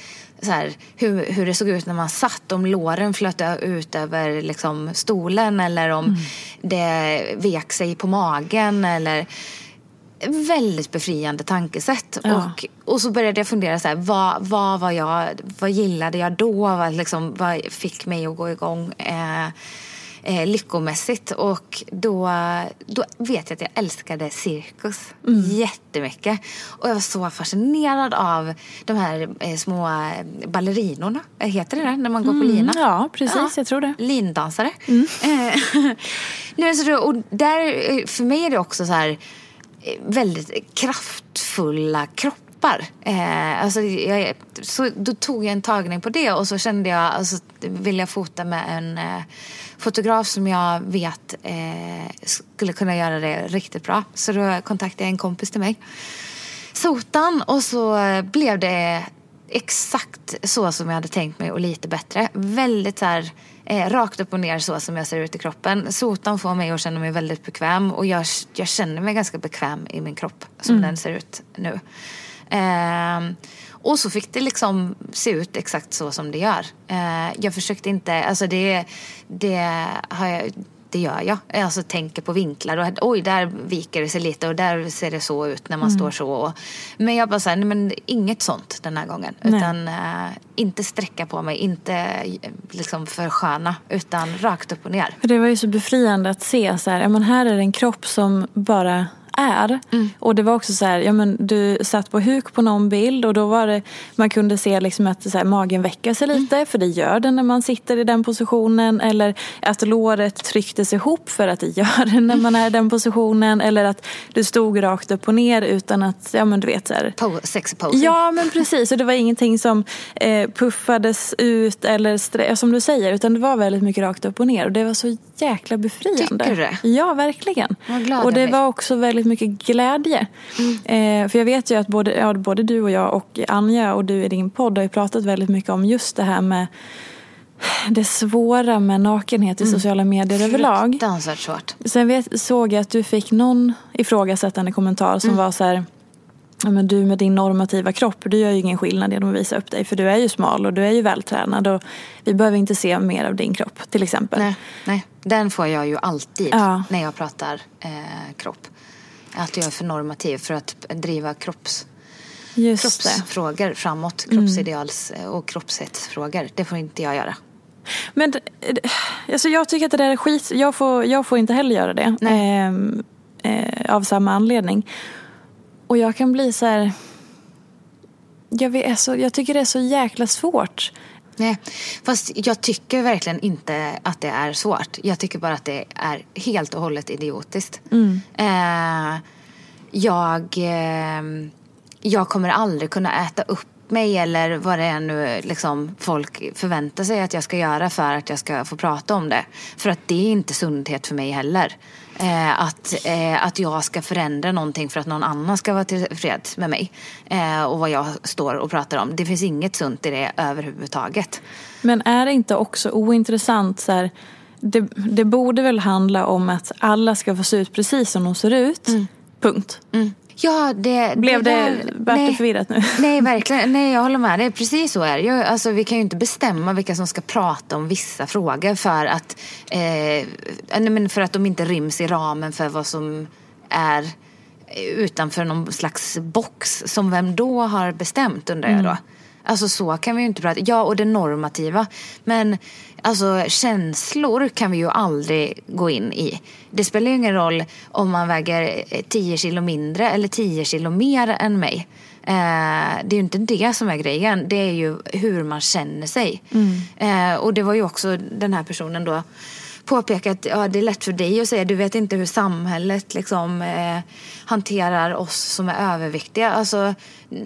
så här, hur, hur det såg ut när man satt. Om låren flöt ut över liksom, stolen eller om mm. det vek sig på magen. Eller, väldigt befriande tankesätt. Ja. Och, och så började jag fundera så här, vad, vad, var jag, vad gillade jag då? Vad, liksom, vad fick mig att gå igång? Eh, eh, lyckomässigt. Och då, då vet jag att jag älskade cirkus mm. jättemycket. Och jag var så fascinerad av de här eh, små ballerinorna. Heter det det när man går mm. på lina? Ja, precis. Ja. Jag tror det. Lindansare. Mm. nu, så, och där, för mig är det också så här eh, väldigt kraftfulla kroppar. Eh, alltså jag, så då tog jag en tagning på det och så kände jag, alltså, vill jag fota med en eh, fotograf som jag vet eh, skulle kunna göra det riktigt bra. Så då kontaktade jag en kompis till mig. Sotan och så blev det exakt så som jag hade tänkt mig och lite bättre. Väldigt så här, eh, rakt upp och ner så som jag ser ut i kroppen. Sotan får mig att känna mig väldigt bekväm och jag, jag känner mig ganska bekväm i min kropp som mm. den ser ut nu. Eh, och så fick det liksom se ut exakt så som det gör. Eh, jag försökte inte, alltså det, det har jag det gör jag. Jag alltså tänker på vinklar och oj, där viker det sig lite och där ser det så ut när man mm. står så. Men jag bara säger, men inget sånt den här gången. Nej. Utan uh, inte sträcka på mig, inte liksom försköna, utan rakt upp och ner. För det var ju så befriande att se så här, men här är det en kropp som bara är. Mm. Och det var också så här, ja men du satt på huk på någon bild och då var det, man kunde se liksom att så här, magen väcker sig lite, mm. för det gör den när man sitter i den positionen. Eller att låret trycktes ihop för att det gör det när man är i den positionen. Eller att du stod rakt upp och ner utan att, ja men du vet så här. Sexy posing. Ja men precis, och det var ingenting som eh, puffades ut eller som du säger, utan det var väldigt mycket rakt upp och ner. Och det var så jäkla befriande. Tycker du det? Ja, verkligen. Och det var också väldigt mycket glädje. Mm. Eh, för jag vet ju att både, ja, både du och jag och Anja och du i din podd har ju pratat väldigt mycket om just det här med det svåra med nakenhet i mm. sociala medier överlag. Fruktansvärt svårt. Sen vet, såg jag att du fick någon ifrågasättande kommentar som mm. var så här men du med din normativa kropp, du gör ju ingen skillnad genom att visa upp dig. För du är ju smal och du är ju vältränad. Och vi behöver inte se mer av din kropp till exempel. Nej, nej. den får jag ju alltid ja. när jag pratar eh, kropp. Att jag är för normativ för att driva kropps, kroppsfrågor framåt. Mm. Kroppsideals mm. och kroppshetsfrågor. Det får inte jag göra. Men alltså jag tycker att det där är skit. Jag får, jag får inte heller göra det. Eh, eh, av samma anledning. Och jag kan bli så här... Jag, vet, alltså, jag tycker det är så jäkla svårt. Nej, fast jag tycker verkligen inte att det är svårt. Jag tycker bara att det är helt och hållet idiotiskt. Mm. Eh, jag, eh, jag kommer aldrig kunna äta upp mig eller vad det är nu liksom folk förväntar sig att jag ska göra för att jag ska få prata om det. För att det är inte sundhet för mig heller. Eh, att, eh, att jag ska förändra någonting för att någon annan ska vara tillfreds med mig. Eh, och vad jag står och pratar om. Det finns inget sunt i det överhuvudtaget. Men är det inte också ointressant så här, det, det borde väl handla om att alla ska få se ut precis som de ser ut. Punkt. Ja, det, Blev det, där- vart det nej. förvirrat nu? Nej, verkligen. Nej, jag håller med. Det är precis så är det ju. Alltså, vi kan ju inte bestämma vilka som ska prata om vissa frågor för att, eh, nej, men för att de inte ryms i ramen för vad som är utanför någon slags box. Som vem då har bestämt undrar jag då. Alltså så kan vi ju inte prata. Ja, och det normativa. Men alltså känslor kan vi ju aldrig gå in i. Det spelar ju ingen roll om man väger eh, 10 kilo mindre eller 10 kilo mer än mig. Eh, det är ju inte det som är grejen. Det är ju hur man känner sig. Eh, och det var ju också den här personen då påpekat att ja, det är lätt för dig att säga du vet inte hur samhället liksom, eh, hanterar oss som är överviktiga. Alltså,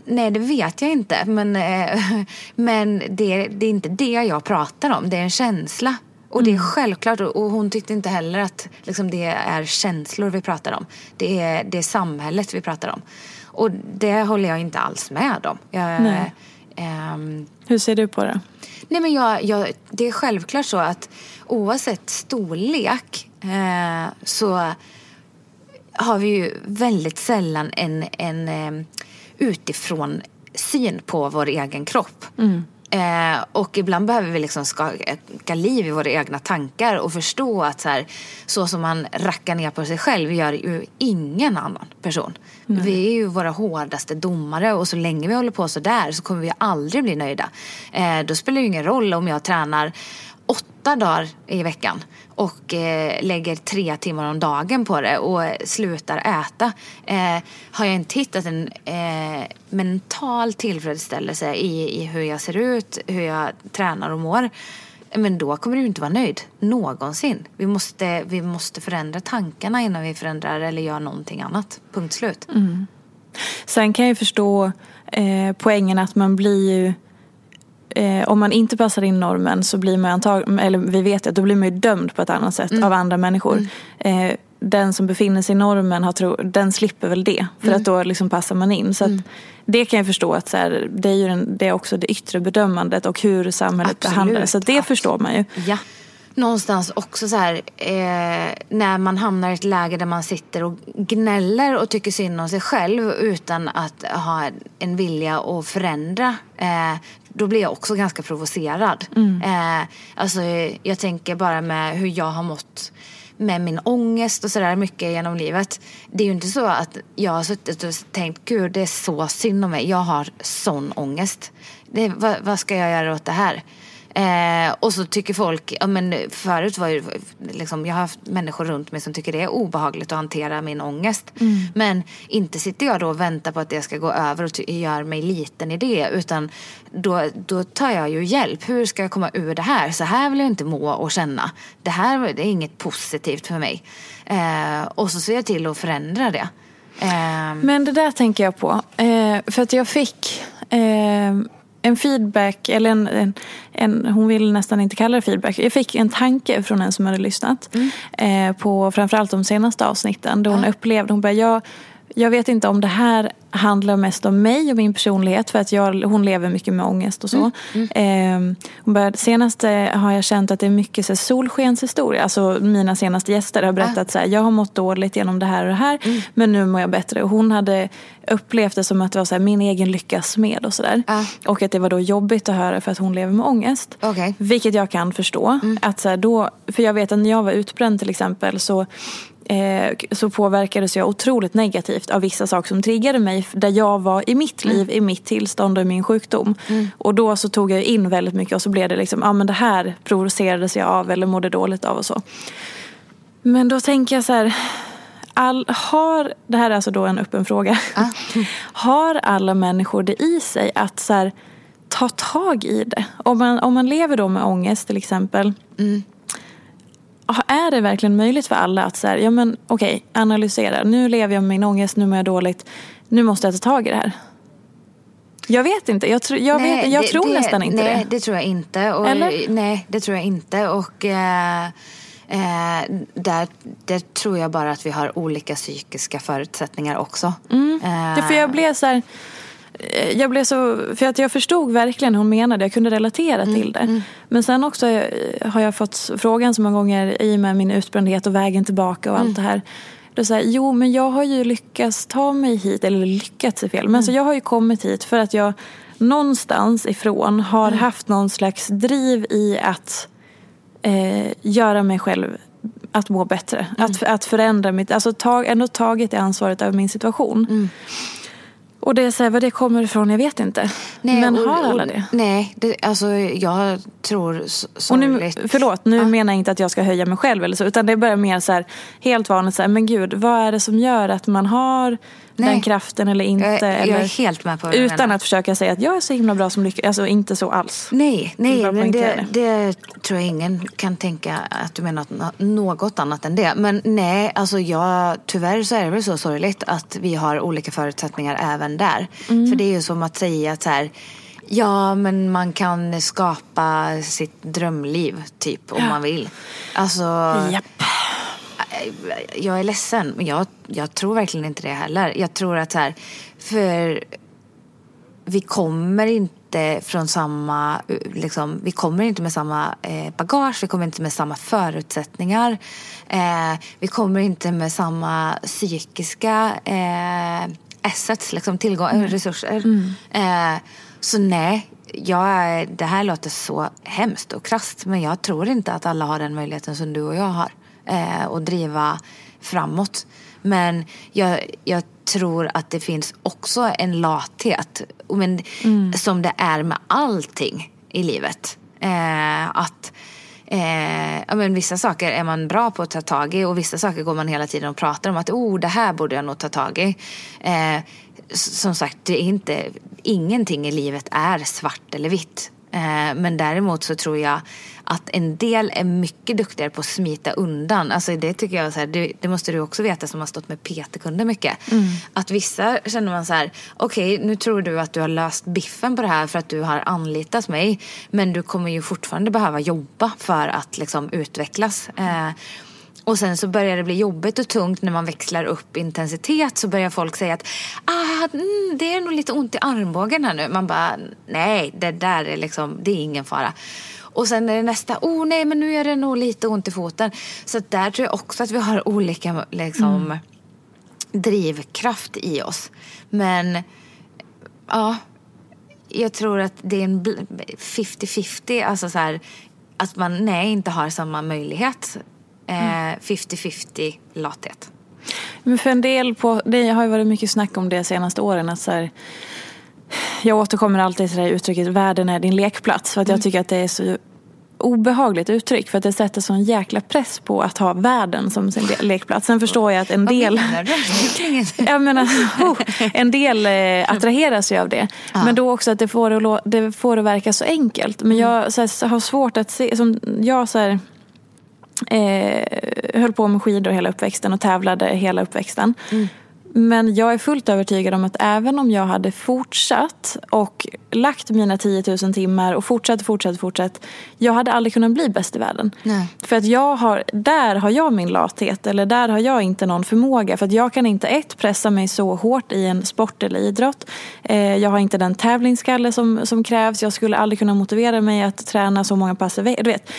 nej, det vet jag inte. Men, eh, men det, det är inte det jag pratar om. Det är en känsla. Och det är självklart. Och hon tyckte inte heller att liksom, det är känslor vi pratar om. Det är, det är samhället vi pratar om. Och det håller jag inte alls med om. Jag, Nej. ehm, Hur ser du på det? Nej, men jag, jag, det är självklart så att oavsett storlek eh, så har vi ju väldigt sällan en, en eh, utifrån syn på vår egen kropp. Eh, och ibland behöver vi liksom skaka liv i våra egna tankar och förstå att så, här, så som man rackar ner på sig själv gör ju ingen annan person. Vi är ju våra hårdaste domare och så länge vi håller på så där så kommer vi aldrig bli nöjda. Eh, då spelar det ju ingen roll om jag tränar åtta dagar i veckan och eh, lägger tre timmar om dagen på det och slutar äta. Eh, har jag inte hittat en eh, mental tillfredsställelse i, i hur jag ser ut, hur jag tränar och mår men då kommer du inte vara nöjd någonsin. Vi måste, vi måste förändra tankarna innan vi förändrar eller gör någonting annat. Punkt slut. Mm. Sen kan jag förstå eh, poängen att man blir ju eh, om man inte passar in normen så blir man antagligen, eller vi vet att då blir man ju dömd på ett annat sätt av andra människor. Eh, den som befinner sig i normen har tro, den slipper väl det. För att då liksom passar man in. Så att det kan jag förstå att så här, det, är ju den, det är också det yttre bedömandet och hur samhället Absolut, behandlar det. Så det absolut. förstår man ju. Ja. Någonstans också så här, eh, när man hamnar i ett läge där man sitter och gnäller och tycker synd om sig själv utan att ha en vilja att förändra. Eh, då blir jag också ganska provocerad. Eh, alltså, jag tänker bara med hur jag har mått med min ångest och sådär mycket genom livet. Det är ju inte så att jag har suttit och tänkt gud det är så synd om mig. Jag har sån ångest. Det, vad, vad ska jag göra åt det här? Eh, och så tycker folk, ja men förut var ju liksom, jag har haft människor runt mig som tycker det är obehagligt att hantera min ångest. Men inte sitter jag då och väntar på att det ska gå över och gör mig liten i det. Utan då, då tar jag ju hjälp. Hur ska jag komma ur det här? Så här vill jag inte må och känna. Det här det är inget positivt för mig. Eh, och så ser jag till att förändra det. Eh, Men det där tänker jag på. Eh, för att jag fick eh, en feedback, eller en, en, en, hon vill nästan inte kalla det feedback. Jag fick en tanke från en som hade lyssnat eh, på framförallt de senaste avsnitten. Då hon upplevde, hon bara, jag, jag vet inte om det här handlar mest om mig och min personlighet för att jag, hon lever mycket med ångest och så. Eh, hon bara, senaste har jag känt att det är mycket så solskenshistoria. Alltså mina senaste gäster har berättat så här, jag har mått dåligt genom det här och det här men nu mår jag bättre. Och hon hade upplevt det som att det var så här, min egen lyckas med och sådär. Ja. Och att det var då jobbigt att höra för att hon lever med ångest. Okej. Vilket jag kan förstå. Att så här, då, för jag vet att när jag var utbränd till exempel så eh, så påverkades jag otroligt negativt av vissa saker som triggade mig där jag var i mitt liv, i mitt tillstånd och i min sjukdom. Och då så tog jag in väldigt mycket och så blev det liksom, ja men det här provocerades jag av eller mådde dåligt av och så. Men då tänker jag så här, all, har, det här är alltså då en öppen fråga. har alla människor det i sig att så här, ta tag i det. Om man, om man lever då med ångest till exempel. Mm. Är det verkligen möjligt för alla att så här, ja men okej, analysera. Nu lever jag med min ångest, nu mår jag dåligt. Nu måste jag ta tag i det här. Jag vet inte. Jag, tr jag, Nej, vet, jag det- tror det, nästan inte nej, det. det tror jag inte. Och, Eller? Nej, det tror jag inte. Och eh, eh, där, där tror jag bara att vi har olika psykiska förutsättningar också. Mm. Eh, Det, för jag blev så här, eh, jag blev så, för att jag förstod verkligen hur hon menade, jag kunde relatera Mm, till det. Men sen också eh, har jag fått frågan så många gånger i och med min utbrändhet och vägen tillbaka och Mm. allt det här. Är så här, jo men jag har ju lyckats ta mig hit, eller lyckats är fel, men alltså Mm. jag har ju kommit hit för att jag någonstans ifrån har Mm. haft någon slags driv i att eh, göra mig själv att må bättre. Mm. Att, att förändra mitt, alltså tag, ändå tagit det ansvaret över min situation. Och det är så här, vad det kommer ifrån, jag vet inte. Men och- har alla det? Nej, det, alltså jag tror s- Och nu, förlåt, nu menar jag inte att jag ska höja mig själv eller så. Utan det är bara mer så här, helt vanligt så här, men gud, vad är det som gör att man har Nej. den kraften eller inte? Jag jag eller, är helt med på du Utan att försöka säga att jag är så himla bra som lyckas. Alltså inte så alls. Nej, nej men det, det tror jag ingen kan tänka att du menar nå- något annat än det. Men nej, alltså jag, tyvärr så är det väl så sorgligt att vi har olika förutsättningar även där. Mm. För det är ju som att säga att så här, ja men man kan skapa sitt drömliv typ om man vill. Alltså, Japp. Jag är ledsen, men jag, jag tror verkligen inte det heller. Jag tror att så här, för vi kommer inte från samma, liksom, vi kommer inte med samma eh, bagage, vi kommer inte med samma förutsättningar. Eh, vi kommer inte med samma psykiska eh, assets, liksom, tillgång, resurser. Eh, så nej, jag, det här låter så hemskt och krasst men jag tror inte att alla har den möjligheten som du och jag har. Eh, att driva framåt. Men jag, jag tror att det finns också en lathet. Men, Som det är med allting i livet. Eh, att eh, ja, men Vissa saker är man bra på att ta tag i och vissa saker går man hela tiden och pratar om att oh, det här borde jag nog ta tag i. Eh, som sagt, det är inte, ingenting i livet är svart eller vitt. Eh, men däremot så tror jag att en del är mycket duktigare på att smita undan. Alltså det tycker jag, så här, det, det måste du också veta som har stått med PT-kunder mycket. Att vissa känner man så här, okej nu tror du att du har löst biffen på det här för att du har anlitat mig. Men du kommer ju fortfarande behöva jobba för att liksom utvecklas. Eh, och sen så börjar det bli jobbigt och tungt när man växlar upp intensitet så börjar folk säga att ah, mm, det är nog lite ont i armbågen här nu. Man bara nej, det där är liksom, det är ingen fara. Och sen är det nästa, oh nej men nu är det nog lite ont i foten. Så där tror jag också att vi har olika liksom, drivkraft i oss. Men ja, jag tror att det är en bl- 50-50. Alltså så här, att man nej, inte har samma möjlighet. Eh, 50-50 lathet. Men för en del på, det har ju varit mycket snack om det de senaste åren. Att så här, jag återkommer alltid till det här uttrycket världen är din lekplats. För att jag tycker att det är så obehagligt uttryck. För att det sätter sån jäkla press på att ha världen som sin le- lekplats. Sen förstår jag att en del... Jag menar, oh, en del eh, attraheras ju av det. Men då också att det får det, det får det verka så enkelt. Men jag så här, har svårt att se, som jag så här, eh, höll på med skidor hela uppväxten och tävlade hela uppväxten. Men jag är fullt övertygad om att även om jag hade fortsatt och lagt mina 10 000 timmar och fortsatt, fortsatt, fortsatt. Jag hade aldrig kunnat bli bäst i världen. Nej. För att jag har, där har jag min lathet eller där har jag inte någon förmåga. För att jag kan inte ett pressa mig så hårt i en sport eller idrott. Eh, jag har inte den tävlingsskalle som, som krävs. Jag skulle aldrig kunna motivera mig att träna så många pass i ve- Du vet,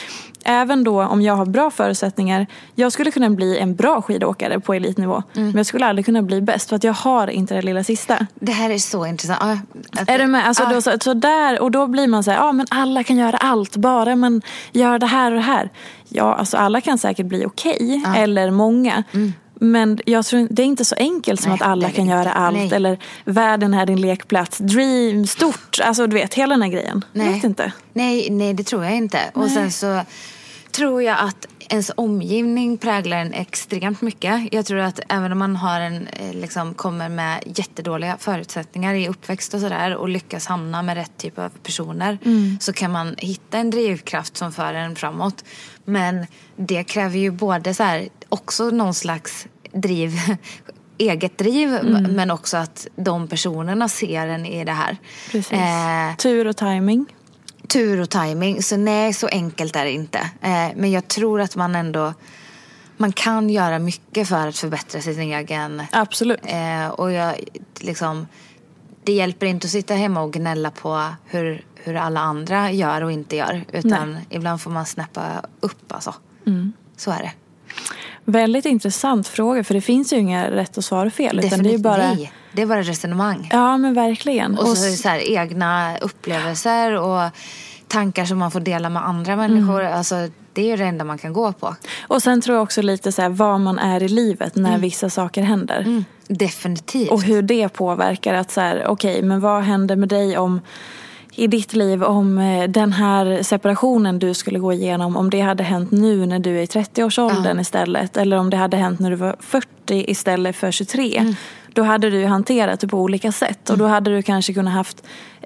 även då om jag har bra förutsättningar. Jag skulle kunna bli en bra skidåkare på elitnivå. Men jag skulle aldrig kunna bli bäst för att jag har inte det lilla sista. Det här är så intressant. Ja, att- Är du med? Alltså ja. då, så, så där, och då blir man så här, ja men alla kan göra allt, bara man gör det här och det här. Ja, alltså alla kan säkert bli okej, eller många. Men jag tror det är inte så enkelt som Mm. Nej, att alla kan det göra inte. allt. Nej. Eller världen är din lekplats, dream, stort. Alltså du vet, hela den här grejen. Jag Nej. vet inte. Nej, nej, det tror jag inte. Och sen så tror jag att ens omgivning präglar en extremt mycket. Jag tror att även om man har en, eh, liksom, kommer med jättedåliga förutsättningar i uppväxt och sådär och lyckas hamna med rätt typ av personer Mm. så kan man hitta en drivkraft som för en framåt. Men det kräver ju både så här, också någon slags driv eget driv Mm. men också att de personerna ser en i det här. Eh, Tur och timing. Tur och timing. Så nej, så enkelt är det inte. Eh, men jag tror att man ändå man kan göra mycket för att förbättra sin egen... Absolut. Eh, och jag, liksom, det hjälper inte att sitta hemma och gnälla på hur, hur alla andra gör och inte gör. Utan ibland får man snäppa upp alltså. Mm. Så är det. Väldigt intressant fråga för det finns ju inga rätt och svar och fel. Utan det är bara... nej. Det är bara resonemang. Ja men verkligen. Och så, är det så här, egna upplevelser och tankar som man får dela med andra människor. Alltså, det är ju det enda man kan gå på. Och sen tror jag också lite så här, var man är i livet när vissa saker händer. Definitivt. Och hur det påverkar att så här, okej men vad händer med dig om i ditt liv om eh, den här separationen du skulle gå igenom om det hade hänt nu när du är i 30-årsåldern istället eller om det hade hänt när du var 40 istället för 23 då hade du hanterat det på olika sätt och då hade du kanske kunnat haft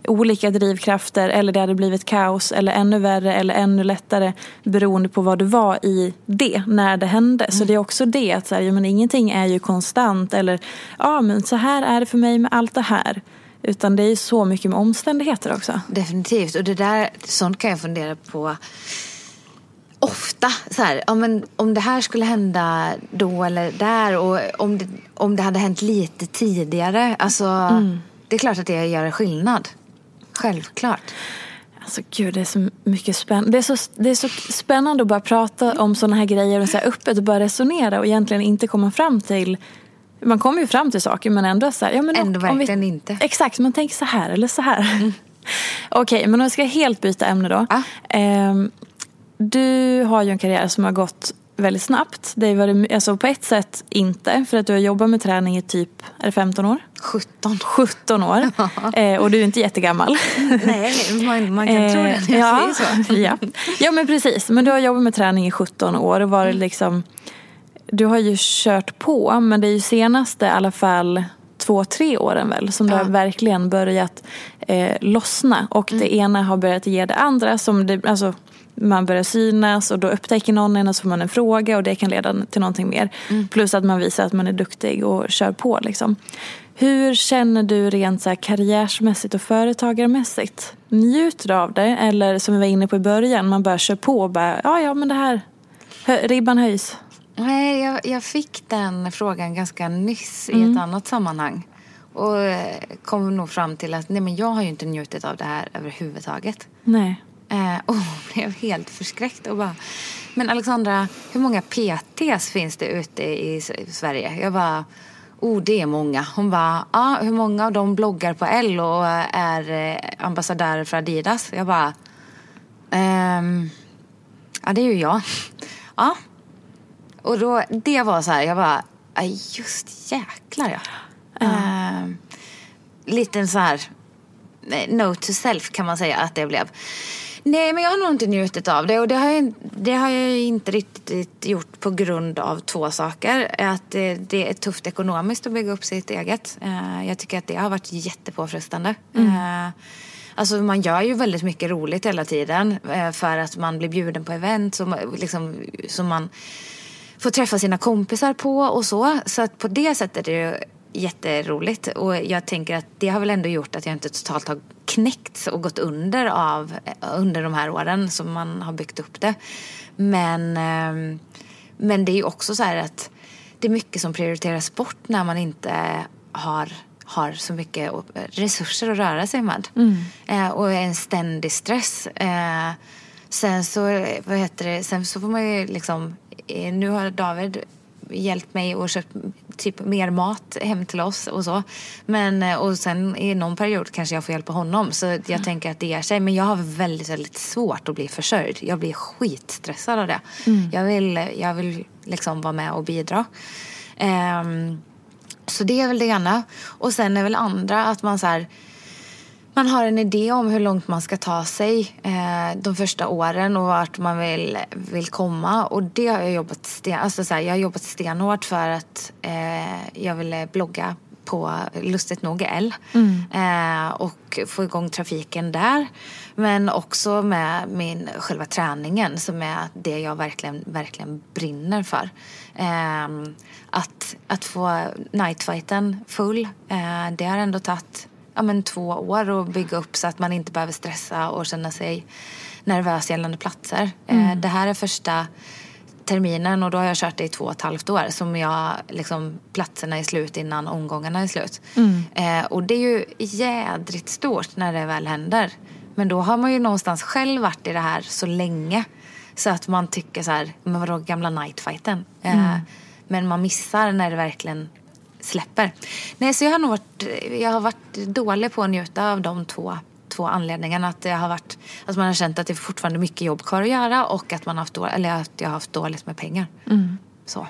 olika drivkrafter eller det hade blivit kaos eller ännu värre eller ännu lättare beroende på vad du var i det när det hände. Så det är också det att så här, ja, men ingenting är ju konstant eller ja men så här är det för mig med allt det här. Utan det är så mycket med omständigheter också. Definitivt. Och det där, sånt kan jag fundera på ofta. Så här, ja, men om det här skulle hända då eller där och om det, om det hade hänt lite tidigare. Alltså, Det är klart att det gör en skillnad. Självklart. Alltså gud det är så mycket spännande. Det är så, det är så spännande att bara prata om sådana här grejer och så här öppet och bara resonera och egentligen inte komma fram till man kommer ju fram till saker men ändå så här, ja, men Ändå om vi- verkligen inte. Exakt, man tänker så här eller så här. Okej, men om jag ska helt byta ämne då. Ja. Ehm, du har ju en karriär som har gått väldigt snabbt. Det varit, alltså på ett sätt inte, för att du har jobbat med träning i typ, är det 15 år? 17. 17 år. Eh, och du är inte jättegammal. Nej, man, man kan tro det Eh, när jag ja, säger så. ja. ja, men precis. Men du har jobbat med träning i 17 år och varit liksom... Du har ju kört på, men det är ju senaste i alla fall två, tre åren väl som det har verkligen börjat eh, lossna. Och Mm. det ena har börjat ge det andra. Som det, alltså, man börjar synas och då upptäcker någon en och så får man en fråga och det kan leda till någonting mer. Mm. Plus att man visar att man är duktig och kör på liksom. Hur känner du rent så här karriärsmässigt och företagarmässigt? Njuter du av det? Eller som vi var inne på i början, man bara kör på och bara, ja ja men det här, ribban höjs. Nej, jag, jag fick den frågan ganska nyss i Mm. ett annat sammanhang. Och eh, kom nog fram till att nej, men jag har ju inte njutit av det här överhuvudtaget. Nej. Eh, och blev helt förskräckt och bara, men Alexandra, hur många PTs finns det ute i Sverige? Jag bara, oh det är många. Hon bara, ja hur många av dem bloggar på L och är eh, ambassadörer för Adidas? Jag bara, ehm, ja det är ju jag. Ja. Och då, det var så här, jag bara, just jäklar ja. Ehm, liten så här eh, note to self kan man säga att det blev. Nej, men jag har nog inte njutit av det och det har jag, det har jag inte riktigt gjort på grund av två saker. Att det, det är tufft ekonomiskt att bygga upp sitt eget. Eh, Jag tycker att det har varit jättepåfrestande. Eh, Alltså man gör ju väldigt mycket roligt hela tiden eh, för att man blir bjuden på event som, liksom, som man får träffa sina kompisar på och så. Så att på det sättet är det jätteroligt. Och jag tänker att det har väl ändå gjort att jag inte totalt har knäckts och gått under av under de här åren som man har byggt upp det. Men, ehm, men det är ju också så här att det är mycket som prioriteras bort när man inte har har så mycket resurser att röra sig med. Eh, och en ständig stress. Eh, sen så, vad heter det, sen så får man ju liksom, nu har David hjälpt mig och köpt typ mer mat hem till oss och så. Men, eh, och sen i någon period kanske jag får hjälpa honom. Så jag tänker att det ger sig. Men jag har väldigt, väldigt svårt att bli försörjd. Jag blir skitstressad av det. Jag vill, jag vill liksom vara med och bidra. Ehm, så det är väl det ena. Och sen är väl andra att man så här, man har en idé om hur långt man ska ta sig eh, de första åren och vart man vill, vill komma. Och det har jag jobbat, sten, alltså så här, jag har jobbat stenhårt för att eh, jag ville blogga på lustigt nog L mm. eh, och få igång trafiken där. Men också med min själva träningen som är det jag verkligen, verkligen brinner för. Eh, att, att få nightfighten full, eh, det har ändå tagit ja, men två år att bygga upp så att man inte behöver stressa och känna sig nervös gällande platser. Eh, mm. det här är första terminen och då har jag kört det i två och ett halvt år som jag, liksom, platserna är slut innan omgångarna är slut. Mm. Eh, och det är ju jädrigt stort när det väl händer. Men då har man ju någonstans själv varit i det här så länge. Så att man tycker så här, men vadå gamla nightfighten? Eh, mm. Men man missar när det verkligen släpper. Nej, så jag har nog varit, jag har varit dålig på att njuta av de två två anledningarna. Att, det har varit, att man har känt att det är fortfarande mycket jobb kvar att göra och att, man har haft, eller att jag har haft dåligt med pengar. Mm. Så.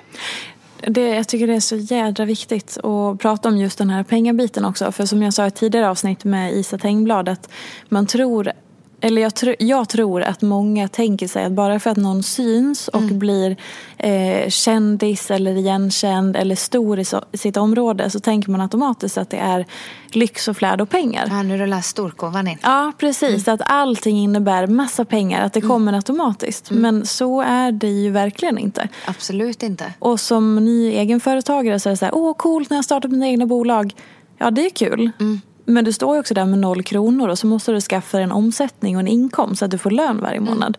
Det, jag tycker det är så jädra viktigt att prata om just den här pengabiten också. För som jag sa i ett tidigare avsnitt med Isa Tengblad att man tror eller jag, tr jag, tror att många tänker sig att bara för att någon syns och mm. blir eh, kändis eller igenkänd eller stor i, so sitt område så tänker man automatiskt att det är lyx och flärd och pengar. Ja, nu rullar storkovan in. Ja, precis. Mm. Att allting innebär massa pengar, att det mm. kommer automatiskt. Mm. Men så är det ju verkligen inte. Absolut inte. Och som ny egenföretagare så är det så här, åh coolt när jag startar mina egna bolag. Ja, det är kul. Mm. Men du står ju också där med noll kronor och så måste du skaffa dig en omsättning och en inkomst så att du får lön varje mm. månad.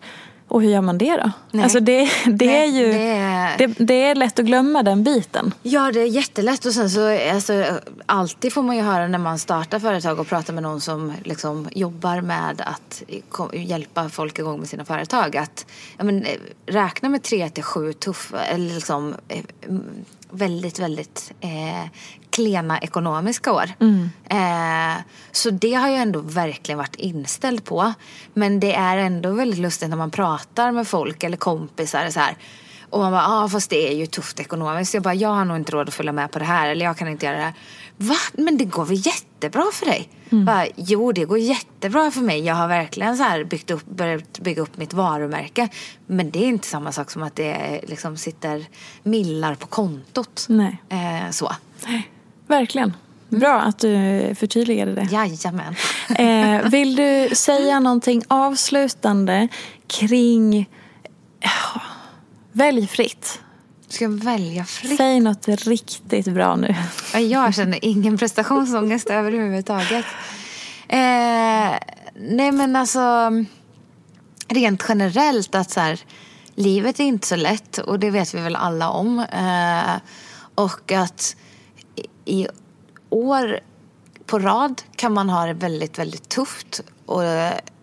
Och hur gör man det då? Nej. Alltså det, det Nej, är ju det är... Det, det, är lätt att glömma den biten. Ja, det är jättelätt. Och sen så, alltså, alltid får man ju höra när man startar företag och pratar med någon som liksom jobbar med att hjälpa folk igång med sina företag. Att ja, men, räkna med tre till sju tuffa, eller liksom, eh, väldigt, väldigt eh, klena ekonomiska år. Mm. Eh, så det har jag ändå verkligen varit inställd på. Men det är ändå väldigt lustigt när man pratar med folk eller kompisar så här. Och man bara, ja ah, fast det är ju tufft ekonomiskt. Jag bara, jag har nog inte råd att följa med på det här. Eller jag kan inte göra det här. Va? Men det går väl jättebra för dig? Mm. Bara, jo, det går jättebra för mig. Jag har verkligen så här byggt upp, börjat bygga upp mitt varumärke. Men det är inte samma sak som att det liksom sitter millar på kontot. Nej. Eh, så. Nej. Verkligen. Bra att du förtydligade det. Jajamän. eh, vill du säga någonting avslutande kring... Välj fritt. Ska jag välja fritt? Säg något riktigt bra nu. Jag känner ingen prestationsångest överhuvudtaget. Eh, nej men alltså, rent generellt att så här, livet är inte så lätt och det vet vi väl alla om. Eh, och att i år på rad kan man ha det väldigt, väldigt tufft och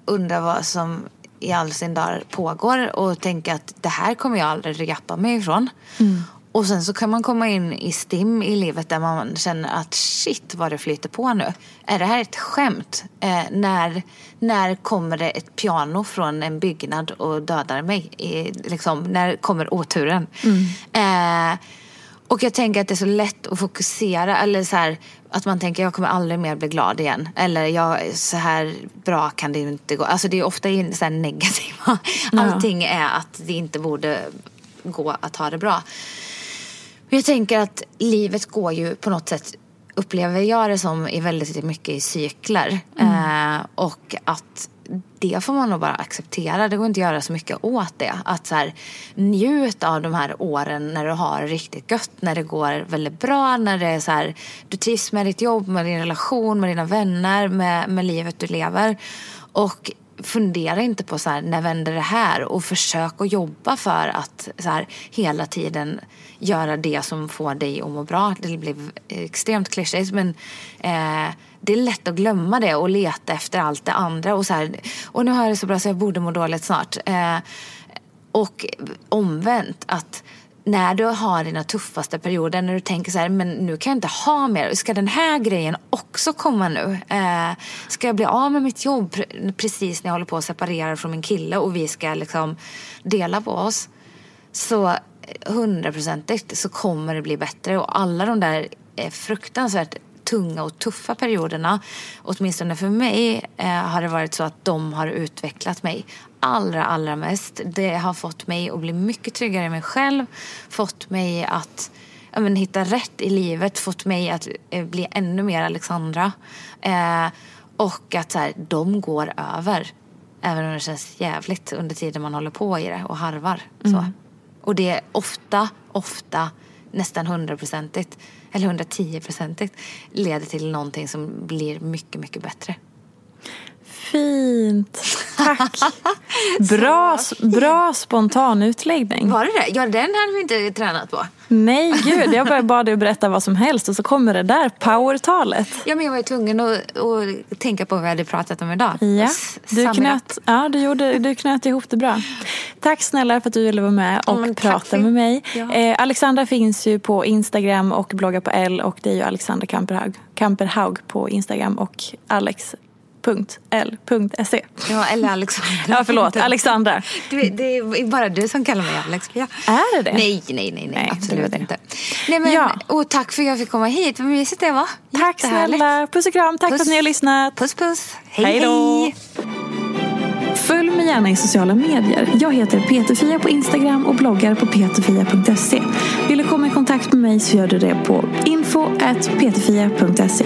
undra vad som i all sin dag pågår och tänka att det här kommer jag aldrig repa mig ifrån. Mm. Och sen så kan man komma in i stim i livet där man känner att shit vad det flyter på nu. Är det här ett skämt? Eh, när, när kommer det ett piano från en byggnad och dödar mig? I, liksom, när kommer oturen? Mm. Eh, och jag tänker att det är så lätt att fokusera. Eller så här, att man tänker jag kommer aldrig mer bli glad igen. Eller jag, så här bra kan det inte gå. Alltså det är ofta så här negativa. Ja. Allting är att det inte borde gå att ha det bra. Men jag tänker att livet går ju på något sätt upplever jag det som i väldigt mycket i cykler. Mm. Eh, och att det får man nog bara acceptera. Det går inte att göra så mycket åt det. Att så här, njut av de här åren när du har riktigt gött, när det går väldigt bra, när det är så här, du trivs med ditt jobb, med din relation, med dina vänner, med, med livet du lever. Och fundera inte på så här, när vänder det här? Och försök att jobba för att så här, hela tiden göra det som får dig att må bra. Det blir extremt klyschigt men eh, det är lätt att glömma det och leta efter allt det andra. Och, så här, och nu har jag det så bra så jag borde må dåligt snart. Eh, och omvänt att när du har dina tuffaste perioder, när du tänker så här, men nu kan jag inte ha mer. Ska den här grejen också komma nu? Eh, ska jag bli av med mitt jobb precis när jag håller på att separera från min kille och vi ska liksom dela på oss? Så hundraprocentigt så kommer det bli bättre och alla de där fruktansvärt tunga och tuffa perioderna, åtminstone för mig, eh, har det varit så att de har utvecklat mig allra, allra mest. Det har fått mig att bli mycket tryggare i mig själv, fått mig att ja, men, hitta rätt i livet, fått mig att eh, bli ännu mer Alexandra. Eh, och att så här, de går över. Även om det känns jävligt under tiden man håller på i det och harvar. Så. Mm. Och det är ofta, ofta nästan hundraprocentigt eller 110-procentigt leder till någonting som blir mycket, mycket bättre. Fint. Tack. Bra, bra spontan utläggning. Var det det? Ja, den hade vi inte tränat på. Nej, gud. Jag bara bad dig att berätta vad som helst och så kommer det där powertalet. Ja, men jag var ju tvungen att, att tänka på vad vi hade pratat om idag. Ja, du knöt, ja, du, gjorde, du knöt ihop det bra. Tack snälla för att du ville vara med och tack prata med mig. Ja. Eh, Alexandra finns ju på Instagram och bloggar på L och det är ju Alexandra Kamperhaug, Kamperhaug på Instagram och alex.l.se. Ja, eller Alexandra. Ja, förlåt. Alexandra. Du, det är bara du som kallar mig Alex. Ja. Är det det? Nej, nej, nej, nej, det absolut var det. inte. Nej, men, Ja. Och tack för att jag fick komma hit. Vad mysigt det var. Tack snälla. Puss och kram. Tack för Puss. att ni har lyssnat. Puss, puss. Hej, Hej då. Följ mig gärna i sociala medier. Jag heter Peterfia på Instagram och bloggar på peterfia.se. Vill du komma i kontakt med mig så gör du det på info.peterfia.se.